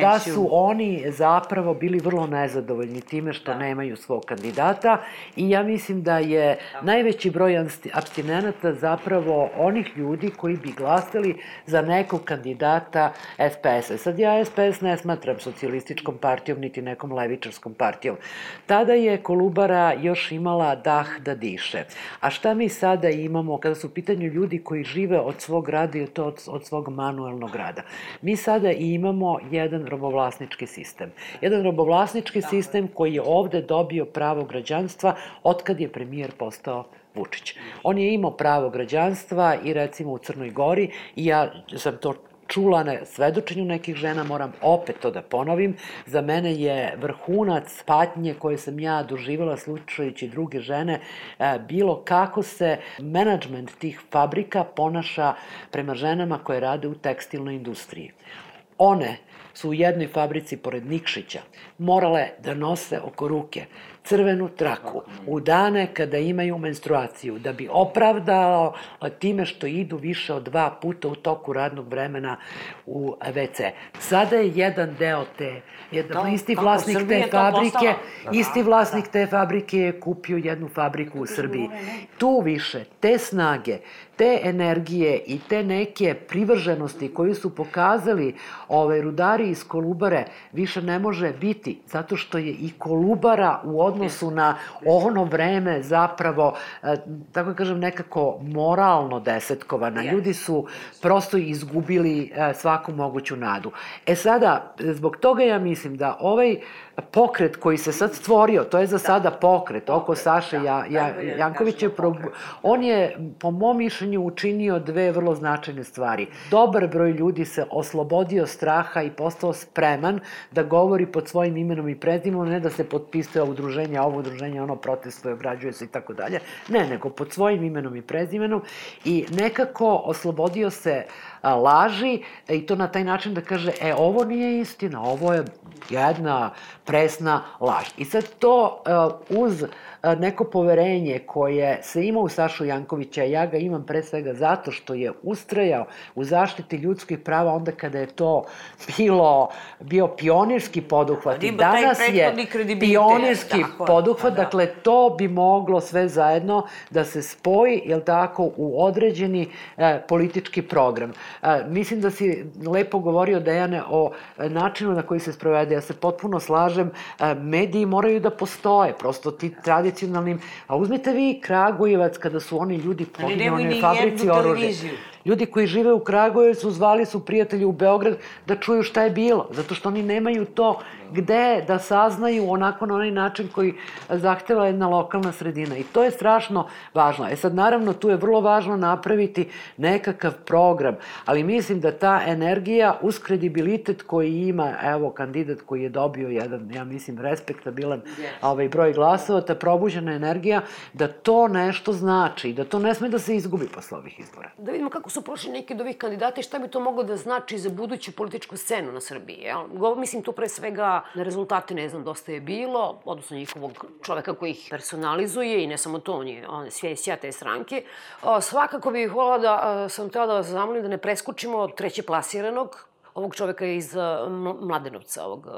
da su oni zapravo bili vrlo nezadovoljni time što Da. nemaju svog kandidata i ja mislim da je najveći broj abstinenata zapravo onih ljudi koji bi glasali za nekog kandidata SPS-a. Sad ja SPS ne smatram socijalističkom partijom niti nekom levičarskom partijom. Tada je Kolubara još imala dah da diše. A šta mi sada imamo kada su u pitanju ljudi koji žive od svog rada i to od, od svog manuelnog rada? Mi sada imamo jedan robovlasnički sistem. Jedan robovlasnički sistem koji je ovde dobio pravo građanstva otkad je premijer postao Vučić. On je imao pravo građanstva i recimo u Crnoj Gori i ja sam to čula na svedočenju nekih žena, moram opet to da ponovim, za mene je vrhunac patnje koje sam ja doživala slučajući druge žene, e, bilo kako se menadžment tih fabrika ponaša prema ženama koje rade u tekstilnoj industriji. One su u jednoj fabrici pored Nikšića. Morale da nose oko ruke crvenu traku u dane kada imaju menstruaciju, da bi opravdao time što idu više od dva puta u toku radnog vremena u WC. Sada je jedan deo te, jedan to, isti vlasnik te fabrike, isti vlasnik te fabrike je kupio jednu fabriku u Srbiji. Tu više, te snage, te energije i te neke privrženosti koju su pokazali ove rudari iz Kolubare više ne može biti, zato što je i Kolubara u odnosu na ono vreme zapravo, e, tako da kažem, nekako moralno desetkovana. Ljudi su prosto izgubili e, svaku moguću nadu. E sada, zbog toga ja mislim da ovaj pokret koji se sad stvorio, to je za sada pokret oko Saše ja, ja, Janković je, pro, on je po mom mišljenju učinio dve vrlo značajne stvari. Dobar broj ljudi se oslobodio straha i postao spreman da govori pod svojim imenom i prezimenom, ne da se potpisuje udruženje, ovo udruženje, ono protestuje, obrađuje se i tako dalje. Ne, nego pod svojim imenom i prezimenom i nekako oslobodio se laži i to na taj način da kaže, e, ovo nije istina, ovo je jedna presna laž. I sad to uh, uz uh, neko poverenje koje se ima u Sašu Jankovića, ja ga imam pre svega zato što je ustrajao u zaštiti ljudskih prava onda kada je to bilo, bio pionirski poduhvat. I danas je pionirski poduhvat, pa da. dakle to bi moglo sve zajedno da se spoji, jel tako, u određeni e, politički program. Mislim da si lepo govorio, Dejane, o načinu na koji se sprovede. Ja se potpuno slažem, mediji moraju da postoje, prosto ti tradicionalnim, a uzmite vi Kragujevac kada su oni ljudi poginuli u fabrici oružja. Ljudi koji žive u Kragujevcu zvali su prijatelji u Beograd da čuju šta je bilo, zato što oni nemaju to gde da saznaju onako na onaj način koji zahteva jedna lokalna sredina. I to je strašno važno. E sad, naravno, tu je vrlo važno napraviti nekakav program, ali mislim da ta energija uz kredibilitet koji ima, evo, kandidat koji je dobio jedan, ja mislim, respektabilan ovaj, broj glasova, ta probuđena energija, da to nešto znači, da to ne sme da se izgubi posle ovih izbora. Da vidimo kako su prošli neki od ovih kandidata i šta bi to moglo da znači za buduću političku scenu na Srbiji. Jel? Mislim tu pre svega na rezultate, ne znam, dosta je bilo, odnosno njihovog čoveka koji ih personalizuje i ne samo to, on je, on je svjesija te stranke. O, svakako bih volila da, sam tela da vas zamolim da ne preskočimo treće plasiranog, ovog čoveka iz Mladenovca, ovog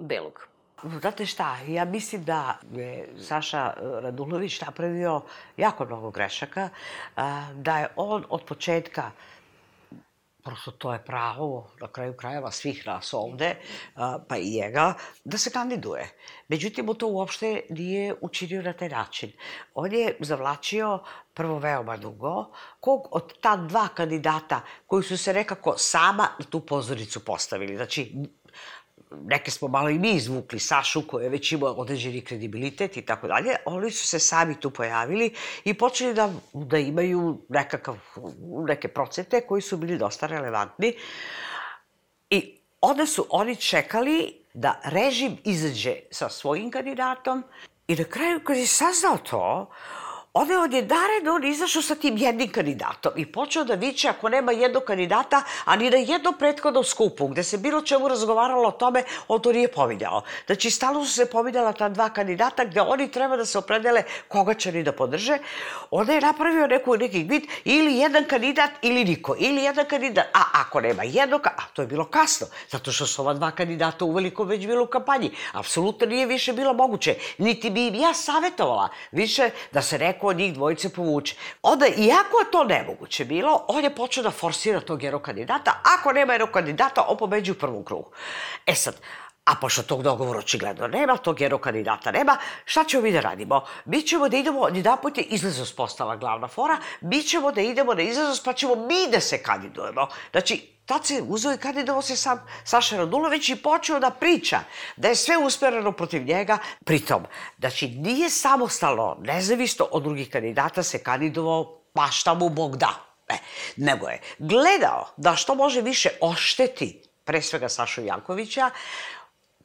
belog. Znate šta, ja mislim da je Saša Radulović napravio jako mnogo grešaka, da je on od početka prosto to je pravo, na kraju krajeva, svih nas ovde, pa i njega, da se kandiduje. Međutim, to uopšte nije učinio na taj način. On je zavlačio prvo veoma dugo, kog od ta dva kandidata koji su se nekako sama na tu pozornicu postavili. Znači, neke smo malo i mi izvukli, Sašu koji je već imao određeni kredibilitet i tako dalje, oni su se sami tu pojavili i počeli da, da imaju nekakav, neke procente koji su bili dosta relevantni. I onda su oni čekali da režim izađe sa svojim kandidatom i na kraju kad je saznao to, Onda je odjedared on izašao sa tim jednim kandidatom i počeo da viče ako nema jednog kandidata, a ni na jednom prethodnom skupu gde se bilo čemu razgovaralo o tome, on to nije pominjao. Znači, stalno su se pominjala ta dva kandidata gde oni treba da se opredele koga će ni da podrže. Onda je napravio neku, neki vid ili jedan kandidat ili niko. Ili jedan kandidat. A ako nema jednog, a to je bilo kasno, zato što su ova dva kandidata uveliko već bilo u kampanji. Apsolutno nije više bilo moguće. Niti bi im ja savjetovala više da se neko od njih dvojice povuče. Onda, iako je to nemoguće bilo, on je počeo da forsira tog jednog kandidata. Ako nema jednog kandidata, on pobeđu u prvom krugu. E sad, A pošto tog dogovora očigledno nema, tog jednog kandidata nema, šta ćemo mi da radimo? Mi ćemo da idemo, jedan put je izlaznost postala glavna fora, mi ćemo da idemo na izlaznost pa ćemo mi da se kandidujemo. Znači, tad se uzeo i kandidovao se sam Saša Radulović i počeo da priča da je sve usmereno protiv njega. Pritom, znači, nije samostalno, nezavisno od drugih kandidata se kandidovao pa šta mu Bog da. Ne, nego je gledao da što može više ošteti pre svega Sašu Jankovića,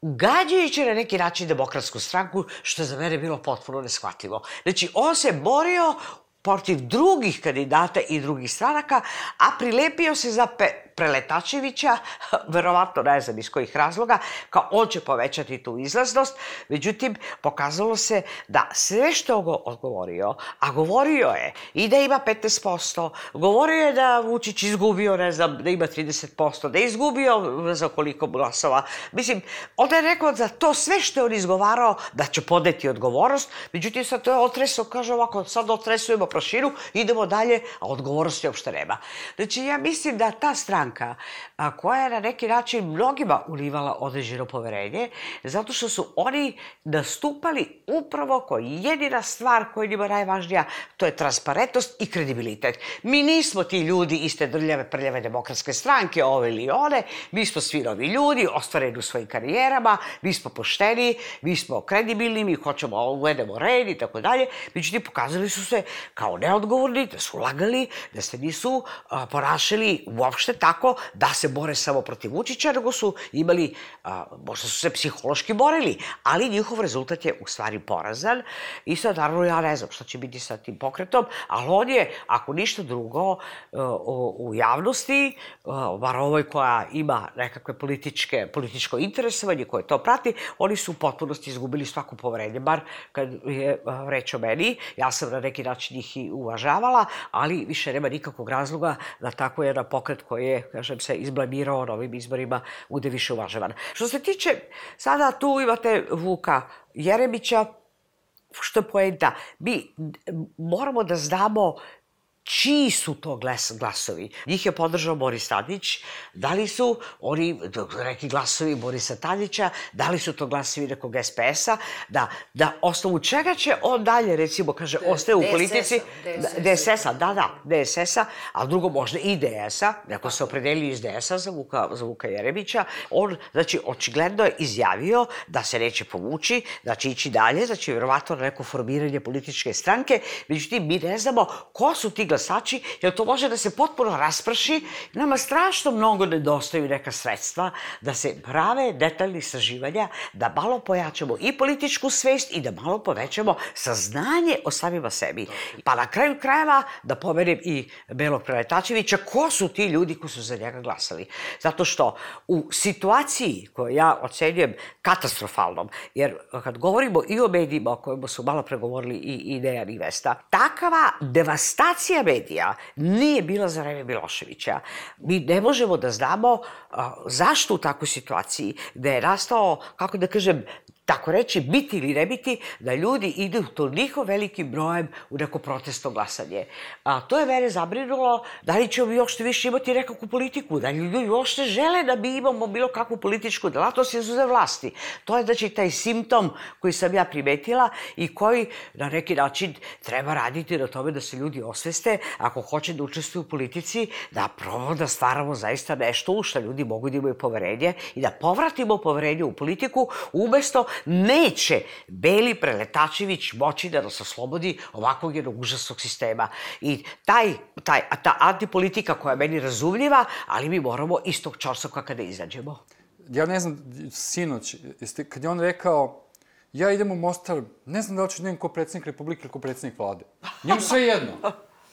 gađajući na neki način demokratsku stranku, što je za mene bilo potpuno neshvatljivo. Znači, on se borio protiv drugih kandidata i drugih stranaka, a prilepio se za pe Preletačevića, verovatno ne znam iz kojih razloga, kao on će povećati tu izlaznost, međutim, pokazalo se da sve što je odgovorio, a govorio je i da ima 15%, govorio je da Vučić izgubio, ne znam, da ima 30%, da je izgubio znam koliko glasova. Mislim, onda je rekao za to sve što je on izgovarao da će podeti odgovornost, međutim sad to je otresao, kaže ovako, sad otresujemo prašinu, idemo dalje, a odgovornosti uopšte nema. Znači, ja mislim da ta stranka a, koja je na neki način mnogima ulivala određeno poverenje, zato što su oni nastupali upravo koji jedina stvar koja je njima najvažnija, to je transparentnost i kredibilitet. Mi nismo ti ljudi iste drljave, prljave demokratske stranke, ove ili one, mi smo svi novi ljudi, ostvareni u svojim karijerama, mi smo pošteni, mi smo kredibilni, mi hoćemo uvedemo red i tako dalje. Međutim, pokazali su se kao neodgovorni, da su lagali, da se nisu a, ponašali uopšte tako da se bore samo protiv Vučića, nego su imali, a, možda su se psihološki borili, ali njihov rezultat je u stvari porazan. I sad, naravno, ja ne znam šta će biti sa tim pokretom, ali on je, ako ništa drugo, u, u javnosti, bar ovoj koja ima nekakve političke, političko interesovanje koje to prati, oni su u potpunosti izgubili svako poverenje, bar kad je reč o meni. Ja sam na neki način ih i uvažavala, ali više nema nikakvog razloga da tako jedan pokret koji je, kažem se, izblamirao na ovim izborima bude više uvažavan. Što se tiče, sada tu imate Vuka Jeremića, što je poenta? Mi moramo da znamo čiji su to glas, glasovi. Njih je podržao Boris Tadić, da li su oni neki glasovi Borisa Tadića, da li su to glasovi nekog SPS-a, da, da osnovu čega će on dalje, recimo, kaže, ostaje u politici, DSS-a, da, da, DSS-a, a drugo možda i DS-a, neko se opredelio iz DS-a za Vuka, za Vuka Jerebića, on, znači, očigledno je izjavio da se neće povući, da će ići dalje, znači, vjerovatno na neko formiranje političke stranke, međutim, mi ne znamo ko su ti glasači, jer to može da se potpuno rasprši. Nama strašno mnogo nedostaju neka sredstva da se prave detaljni istraživanja, da malo pojačamo i političku svest i da malo povećamo saznanje o samima sebi. Pa na kraju krajeva da pomenem i Belog Preletačevića, ko su ti ljudi koji su za njega glasali. Zato što u situaciji koju ja ocenjujem katastrofalnom, jer kad govorimo i o medijima o kojima su malo pregovorili i, i Dejan i Vesta, takava devastacija medija nije bila za vreme Miloševića. Mi ne možemo da znamo zašto u takvoj situaciji da je nastao, kako da kažem, tako reći, biti ili ne biti, da ljudi idu toliko velikim brojem u neko protestno glasanje. A, to je mene zabrinulo da li ćemo mi uopšte više imati nekakvu politiku, da li ljudi uopšte žele da mi imamo bilo kakvu političku delatnost izuze vlasti. To je znači taj simptom koji sam ja primetila i koji na neki način treba raditi na tome da se ljudi osveste ako hoće da učestvuju u politici, da probamo da stvaramo zaista nešto u što ljudi mogu da imaju poverenje i da povratimo poverenje u politiku umesto neće Beli Preletačević moći da nas oslobodi ovakvog jednog užasnog sistema. I taj, taj, ta antipolitika koja je meni razumljiva, ali mi moramo istog čorsoka kada izađemo. Ja ne znam, sinoć, jeste, kad je on rekao ja idem u Mostar, ne znam da li ću da ko predsednik Republike ili ko predsednik vlade. Njemu sve jedno.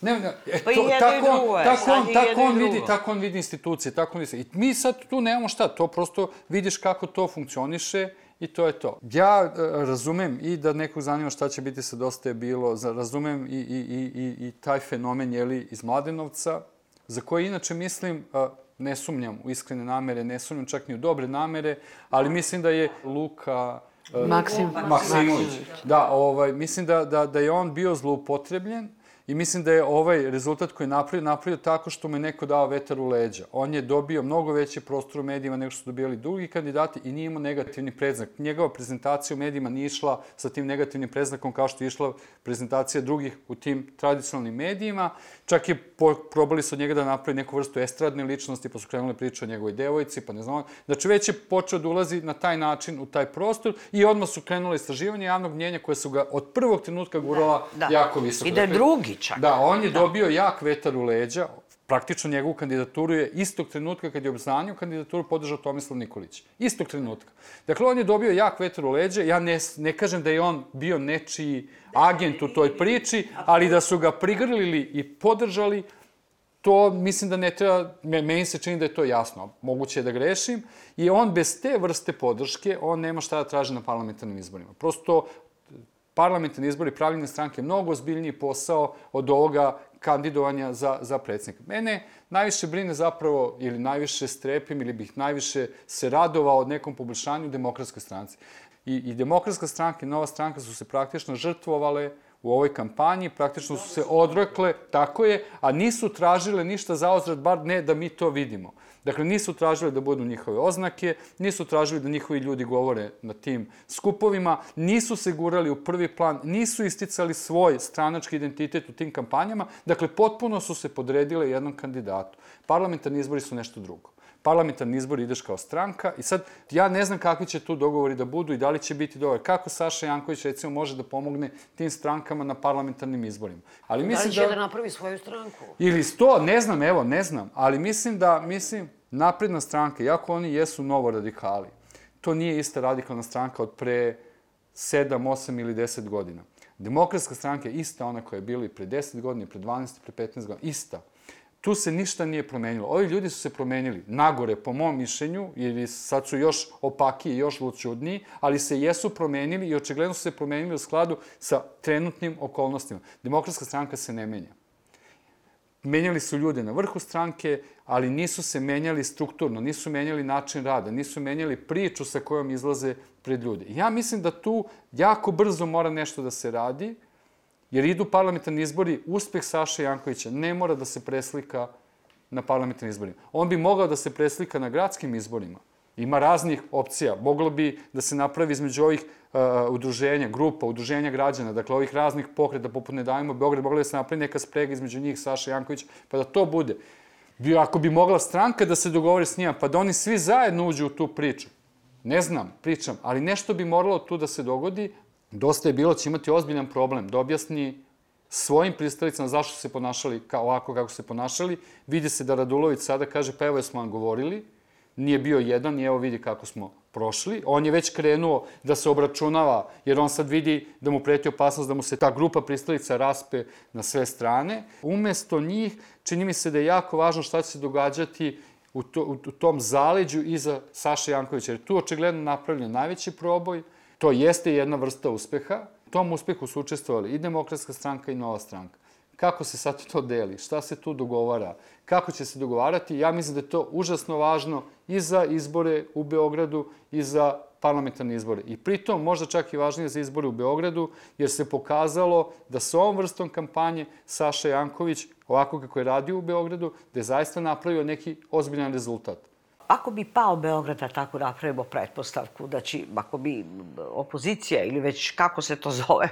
Ne, ne, e, pa to, i tako, i drugo, tako on, tako on vidi, tako on vidi institucije, tako on vidi. I mi sad tu nemamo šta, to prosto vidiš kako to funkcioniše I to je to. Ja e, razumem i da nekog zanima šta će biti sa Dosta je bilo, razumem i, i, i, i, i taj fenomen, jeli, iz Mladenovca, za koje inače mislim, e, ne sumnjam u iskrene namere, ne sumnjam čak ni u dobre namere, ali mislim da je Luka e, Maksim. Maksimović. Da, ovaj, mislim da, da, da je on bio zloupotrebljen I mislim da je ovaj rezultat koji je napravio, napravio tako što mu je neko dao vetar u leđa. On je dobio mnogo veći prostor u medijima nego što su dobijali drugi kandidati i nije imao negativni predznak. Njegova prezentacija u medijima nije išla sa tim negativnim predznakom kao što je išla prezentacija drugih u tim tradicionalnim medijima. Čak je probali su od njega da napravi neku vrstu estradne ličnosti, pa su krenuli priče o njegovoj devojci, pa ne znam. Znači već je počeo da ulazi na taj način u taj prostor i odmah su krenule istraživanje javnog mnjenja koje su ga od prvog trenutka gurala da, da. jako visoko. I da je dakle, drugi čak. Da, on je da. dobio jak vetar u leđa, praktično njegovu kandidaturu je istog trenutka kad je obznanio kandidaturu podržao Tomislav Nikolić. Istog trenutka. Dakle, on je dobio jak vetar u leđe. Ja ne, ne kažem da je on bio nečiji agent u toj priči, ali da su ga prigrlili i podržali, to mislim da ne treba, meni se čini da je to jasno, moguće je da grešim, i on bez te vrste podrške, on nema šta da traži na parlamentarnim izborima. Prosto, parlamentarni izbori, pravljene stranke, mnogo ozbiljniji posao od ovoga kandidovanja za, za predsednika. Mene najviše brine zapravo, ili najviše strepim, ili bih najviše se radovao od nekom poboljšanju demokratskoj stranci. I, i demokratska stranka i nova stranka su se praktično žrtvovale u ovoj kampanji, praktično su se odrekle, tako je, a nisu tražile ništa za ozrad, bar ne da mi to vidimo. Dakle, nisu tražili da budu njihove oznake, nisu tražili da njihovi ljudi govore na tim skupovima, nisu se gurali u prvi plan, nisu isticali svoj stranački identitet u tim kampanjama, dakle, potpuno su se podredile jednom kandidatu. Parlamentarni izbori su nešto drugo parlamentarni izbor ideš kao stranka i sad ja ne znam kakvi će tu dogovori da budu i da li će biti dogovor. Kako Saša Janković recimo može da pomogne tim strankama na parlamentarnim izborima? Ali mislim da li će da... da napravi svoju stranku? Ili sto, ne znam, evo, ne znam, ali mislim da, mislim, napredna stranka, jako oni jesu novo radikali, to nije ista radikalna stranka od pre 7, 8 ili 10 godina. Demokratska stranka je ista ona koja je bila i pre 10 godina, pre 12, pre 15 godina, ista tu se ništa nije promenilo. Ovi ljudi su se promenili nagore, po mom mišljenju, ili sad su još opakiji, još lučudniji, ali se jesu promenili i očigledno su se promenili u skladu sa trenutnim okolnostima. Demokratska stranka se ne menja. Menjali su ljude na vrhu stranke, ali nisu se menjali strukturno, nisu menjali način rada, nisu menjali priču sa kojom izlaze pred ljude. Ja mislim da tu jako brzo mora nešto da se radi, Jer idu parlamentarni izbori, uspeh Saše Jankovića ne mora da se preslika na parlamentarnim izborima. On bi mogao da se preslika na gradskim izborima. Ima raznih opcija. Moglo bi da se napravi između ovih uh, udruženja, grupa, udruženja građana, dakle ovih raznih pokreta, poput Ne dajemo Beograd, mogla da se napravi neka sprega između njih, Saša Janković, pa da to bude. Bi, ako bi mogla stranka da se dogovori s njima, pa da oni svi zajedno uđu u tu priču. Ne znam, pričam, ali nešto bi moralo tu da se dogodi, Dosta je bilo, će imati ozbiljan problem da objasni svojim pristalicama zašto se ponašali kao ovako kako se ponašali. Vidi se da Radulović sada kaže, pa evo smo vam govorili, nije bio jedan i evo vidi kako smo prošli. On je već krenuo da se obračunava, jer on sad vidi da mu preti opasnost da mu se ta grupa pristalica raspe na sve strane. Umesto njih, čini mi se da je jako važno šta će se događati u, to, u tom zaleđu iza Saša Jankovića, jer tu očigledno napravljen najveći proboj, To jeste jedna vrsta uspeha. U tom uspehu su učestvovali i Demokratska stranka i Nova stranka. Kako se sad to deli? Šta se tu dogovara? Kako će se dogovarati? Ja mislim da je to užasno važno i za izbore u Beogradu i za parlamentarne izbore. I pritom možda čak i važnije za izbore u Beogradu, jer se pokazalo da sa ovom vrstom kampanje Saša Janković, ovako kako je radio u Beogradu, da je zaista napravio neki ozbiljan rezultat. Ako bi pao Beograd, da tako napravimo pretpostavku, da će, ako bi opozicija ili već kako se to zove,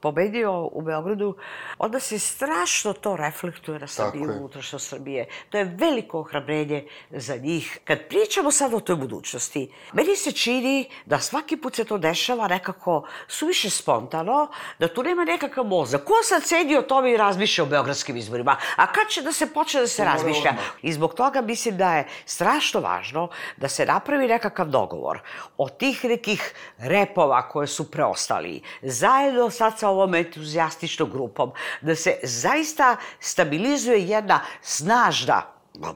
pobedio u Beogradu, onda se strašno to reflektuje na Srbiju, unutrašnjo Srbije. To je veliko ohrabrenje za njih. Kad pričamo sad o toj budućnosti, meni se čini da svaki put se to dešava nekako suviše spontano, da tu nema nekakav mozak. Ko sad sedi o tome i razmišlja o beogradskim izborima? A kad će da se počne da se razmišlja? I zbog toga mislim da je strašno strašno važno da se napravi nekakav dogovor od tih nekih repova koje su preostali, zajedno sad sa ovom entuzijastičnom grupom, da se zaista stabilizuje jedna snažna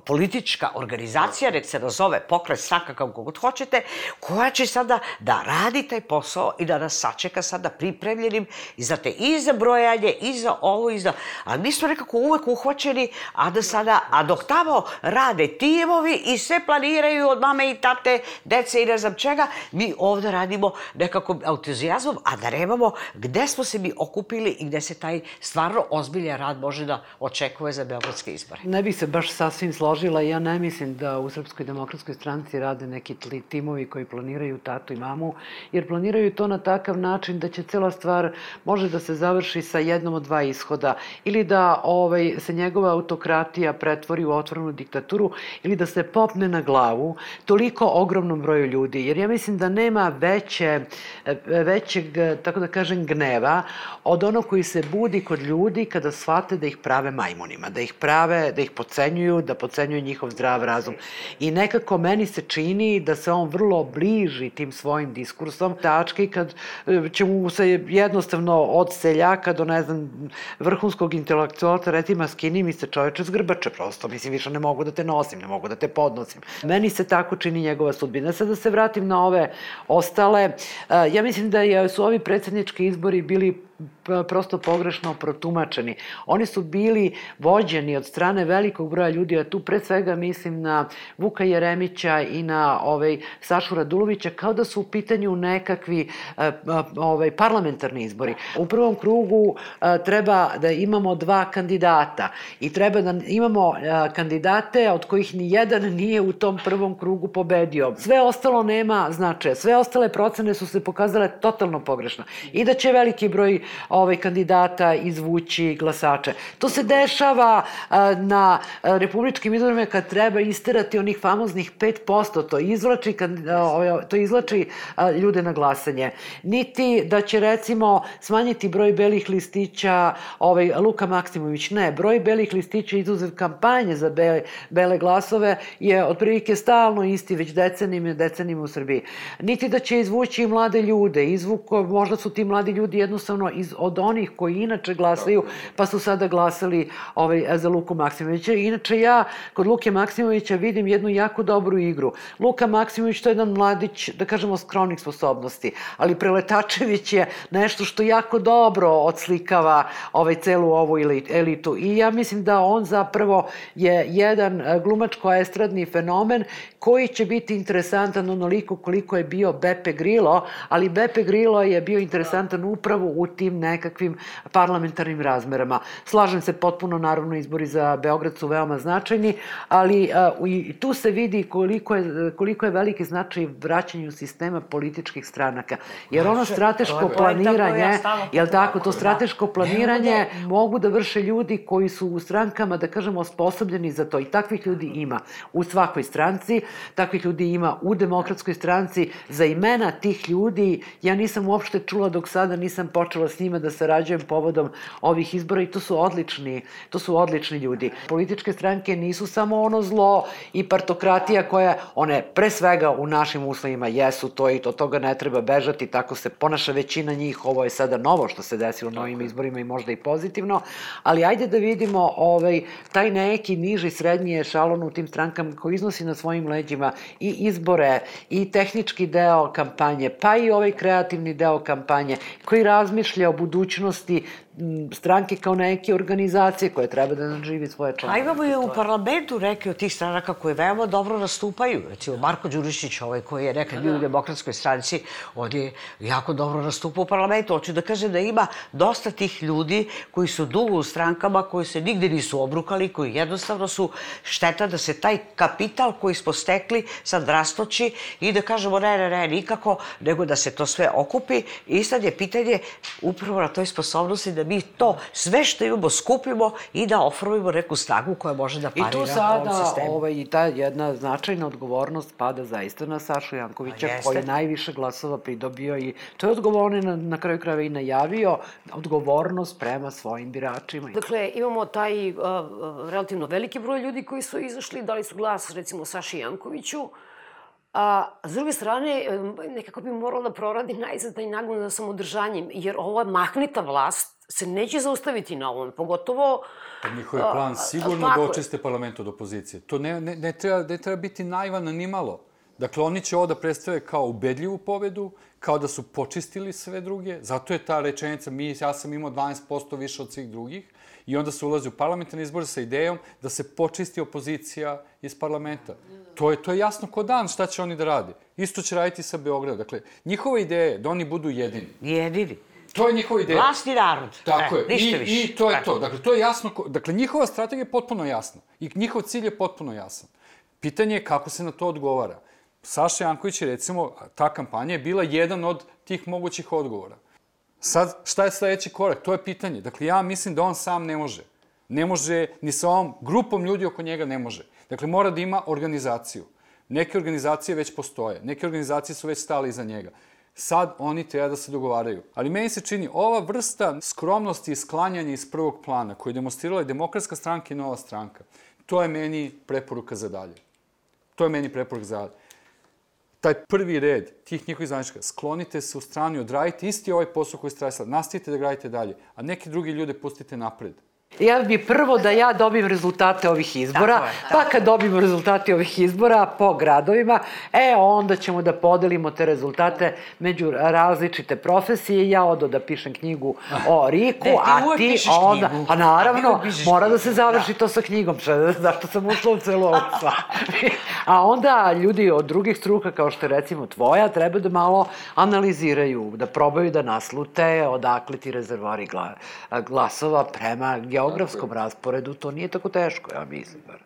politička organizacija, nek se nazove pokret stranka kako hoćete, koja će sada da radi taj posao i da nas sačeka sada pripremljenim i znate, i za brojanje, i za ovo, i za... A mi smo nekako uvek uhvaćeni, a da sada, a dok tamo rade timovi i sve planiraju od mame i tate, dece i ne znam čega, mi ovde radimo nekako entuzijazmom, a da nemamo gde smo se mi okupili i gde se taj stvarno ozbiljan rad može da očekuje za beogradske izbore. Ne bih se baš sasvim složila. Ja ne mislim da u Srpskoj demokratskoj stranci rade neki timovi koji planiraju tatu i mamu, jer planiraju to na takav način da će cela stvar može da se završi sa jednom od dva ishoda. Ili da ovaj, se njegova autokratija pretvori u otvorenu diktaturu, ili da se popne na glavu toliko ogromnom broju ljudi. Jer ja mislim da nema veće, većeg, tako da kažem, gneva od onog koji se budi kod ljudi kada shvate da ih prave majmunima, da ih prave, da ih pocenjuju, da pocenjuje njihov zdrav razum. I nekako meni se čini da se on vrlo bliži tim svojim diskursom tački kad e, će mu se jednostavno od seljaka do, ne znam, vrhunskog intelektualca recimo skini mi se čoveče zgrbače prosto, mislim više ne mogu da te nosim, ne mogu da te podnosim. Meni se tako čini njegova sudbina. Sad da se vratim na ove ostale, e, ja mislim da su ovi predsednički izbori bili prosto pogrešno protumačeni. Oni su bili vođeni od strane velikog broja ljudi, a tu pre svega mislim na Vuka Jeremića i na ovaj, Sašu Radulovića, kao da su u pitanju nekakvi eh, ovaj, parlamentarni izbori. U prvom krugu eh, treba da imamo dva kandidata i treba da imamo kandidate od kojih ni jedan nije u tom prvom krugu pobedio. Sve ostalo nema značaja. Sve ostale procene su se pokazale totalno pogrešno. I da će veliki broj ovaj, kandidata izvući glasače. To se dešava na republičkim izborima kad treba isterati onih famoznih 5%, to izvlači, a, to izvlači ljude na glasanje. Niti da će recimo smanjiti broj belih listića ovaj, Luka Maksimović. Ne, broj belih listića izuzev kampanje za bele, bele glasove je otprilike stalno isti već decenijima decenijima u Srbiji. Niti da će izvući mlade ljude, izvuko, možda su ti mladi ljudi jednostavno iz od onih koji inače glasaju, pa su sada glasali ovaj, za Luku Maksimovića. Inače, ja kod Luke Maksimovića vidim jednu jako dobru igru. Luka Maksimović to je jedan mladić, da kažemo, skromnih sposobnosti, ali Preletačević je nešto što jako dobro odslikava ovaj, celu ovu elitu. I ja mislim da on zapravo je jedan glumačko-estradni fenomen koji će biti interesantan onoliko koliko je bio Beppe Grillo, ali Beppe Grillo je bio interesantan upravo u tim nekakvim parlamentarnim razmerama. Slažem se potpuno, naravno, izbori za Beograd su veoma značajni, ali uh, i tu se vidi koliko je, koliko je veliki značaj vraćanju sistema političkih stranaka. Jer ono strateško planiranje, jel tako, to strateško planiranje mogu da vrše ljudi koji su u strankama, da kažemo, osposobljeni za to. I takvih ljudi ima u svakoj stranci, takvih ljudi ima u demokratskoj stranci. Za imena tih ljudi ja nisam uopšte čula dok sada nisam počela s njima da sarađujem povodom ovih izbora i to su odlični, to su odlični ljudi. Političke stranke nisu samo ono zlo i partokratija koja, one pre svega u našim uslovima jesu to i to, toga ne treba bežati, tako se ponaša većina njih, ovo je sada novo što se desilo na ovim izborima i možda i pozitivno, ali ajde da vidimo ovaj, taj neki niži srednji ešalon u tim strankama koji iznosi na svojim leđima i izbore i tehnički deo kampanje, pa i ovaj kreativni deo kampanje koji razmišlja o budućnosti stranke kao neke organizacije koje treba da nadživi svoje članove. A imamo i u parlamentu neke od tih stranaka koje veoma dobro nastupaju. Recimo, Marko Đurišić, ovaj koji je nekad bio u demokratskoj stranci, on je jako dobro nastupao u parlamentu. Hoću da kažem da ima dosta tih ljudi koji su dugo u strankama, koji se nigde nisu obrukali, koji jednostavno su šteta da se taj kapital koji smo stekli sad rastoči i da kažemo ne, ne, ne, nikako, nego da se to sve okupi. I sad je pitanje upravo na toj sposobnosti da mi to sve što imamo skupimo i da oformimo neku snagu koja može da parira I tu sada ovaj, i ta jedna značajna odgovornost pada zaista na Sašu Jankovića koji je najviše glasova pridobio i to je odgovorno na, na kraju krajeva i najavio odgovornost prema svojim biračima. Dakle, imamo taj uh, relativno veliki broj ljudi koji su izašli, dali su glas recimo Saši Jankoviću, A, s druge strane, nekako bi moralo da proradi najzad taj nagon za samodržanjem, jer ova mahnita vlast se neće zaustaviti na ovom, pogotovo... Pa njihov je plan sigurno da očiste parlament od opozicije. To ne, ne, ne, treba, ne treba biti naivan ni malo. Dakle, oni će ovo da predstave kao ubedljivu pobedu, kao da su počistili sve druge. Zato je ta rečenica, mi, ja sam imao 12% više od svih drugih. I onda se ulazi u parlamentarni izbor sa idejom da se počisti opozicija iz parlamenta. To je, to je jasno ko dan šta će oni da radi. Isto će raditi sa Beograda. Dakle, njihova ideja je da oni budu jedini. Jedini. To je njihova ideja. Vlasni narod. Tako e, je. I, više. I to je to. Dakle, to je jasno. Dakle, njihova strategija je potpuno jasna. I njihov cilj je potpuno jasan. Pitanje je kako se na to odgovara. Saša Janković je, recimo, ta kampanja je bila jedan od tih mogućih odgovora. Sad, šta je sledeći korak? To je pitanje. Dakle, ja mislim da on sam ne može. Ne može, ni sa ovom grupom ljudi oko njega ne može. Dakle, mora da ima organizaciju. Neke organizacije već postoje. Neke organizacije su već stali iza njega. Sad oni treba da se dogovaraju. Ali meni se čini, ova vrsta skromnosti i sklanjanja iz prvog plana koju demonstrirala je demokratska stranka i nova stranka, To je meni preporuka za dalje. To je meni preporuka za dalje. Taj prvi red tih njihovih zvanička, sklonite se u strani, odradite isti ovaj posao koji ste radili sad, nastavite da gradite dalje, a neki drugi ljude pustite napred. Ja bi prvo da ja dobijem rezultate ovih izbora, Tako je, tako pa kad dobijem rezultate ovih izbora po gradovima, e, onda ćemo da podelimo te rezultate među različite profesije. Ja odo da pišem knjigu o Riku, Ne, a ti onda... knjigu. Pa naravno, mora da se završi da. to sa knjigom, zašto sam ušla u celu ovu a onda ljudi od drugih struka, kao što je recimo tvoja, treba da malo analiziraju, da probaju da naslute odakle ti rezervari gla, glasova prema geografskom rasporedu. To nije tako teško, ja mislim. Bar.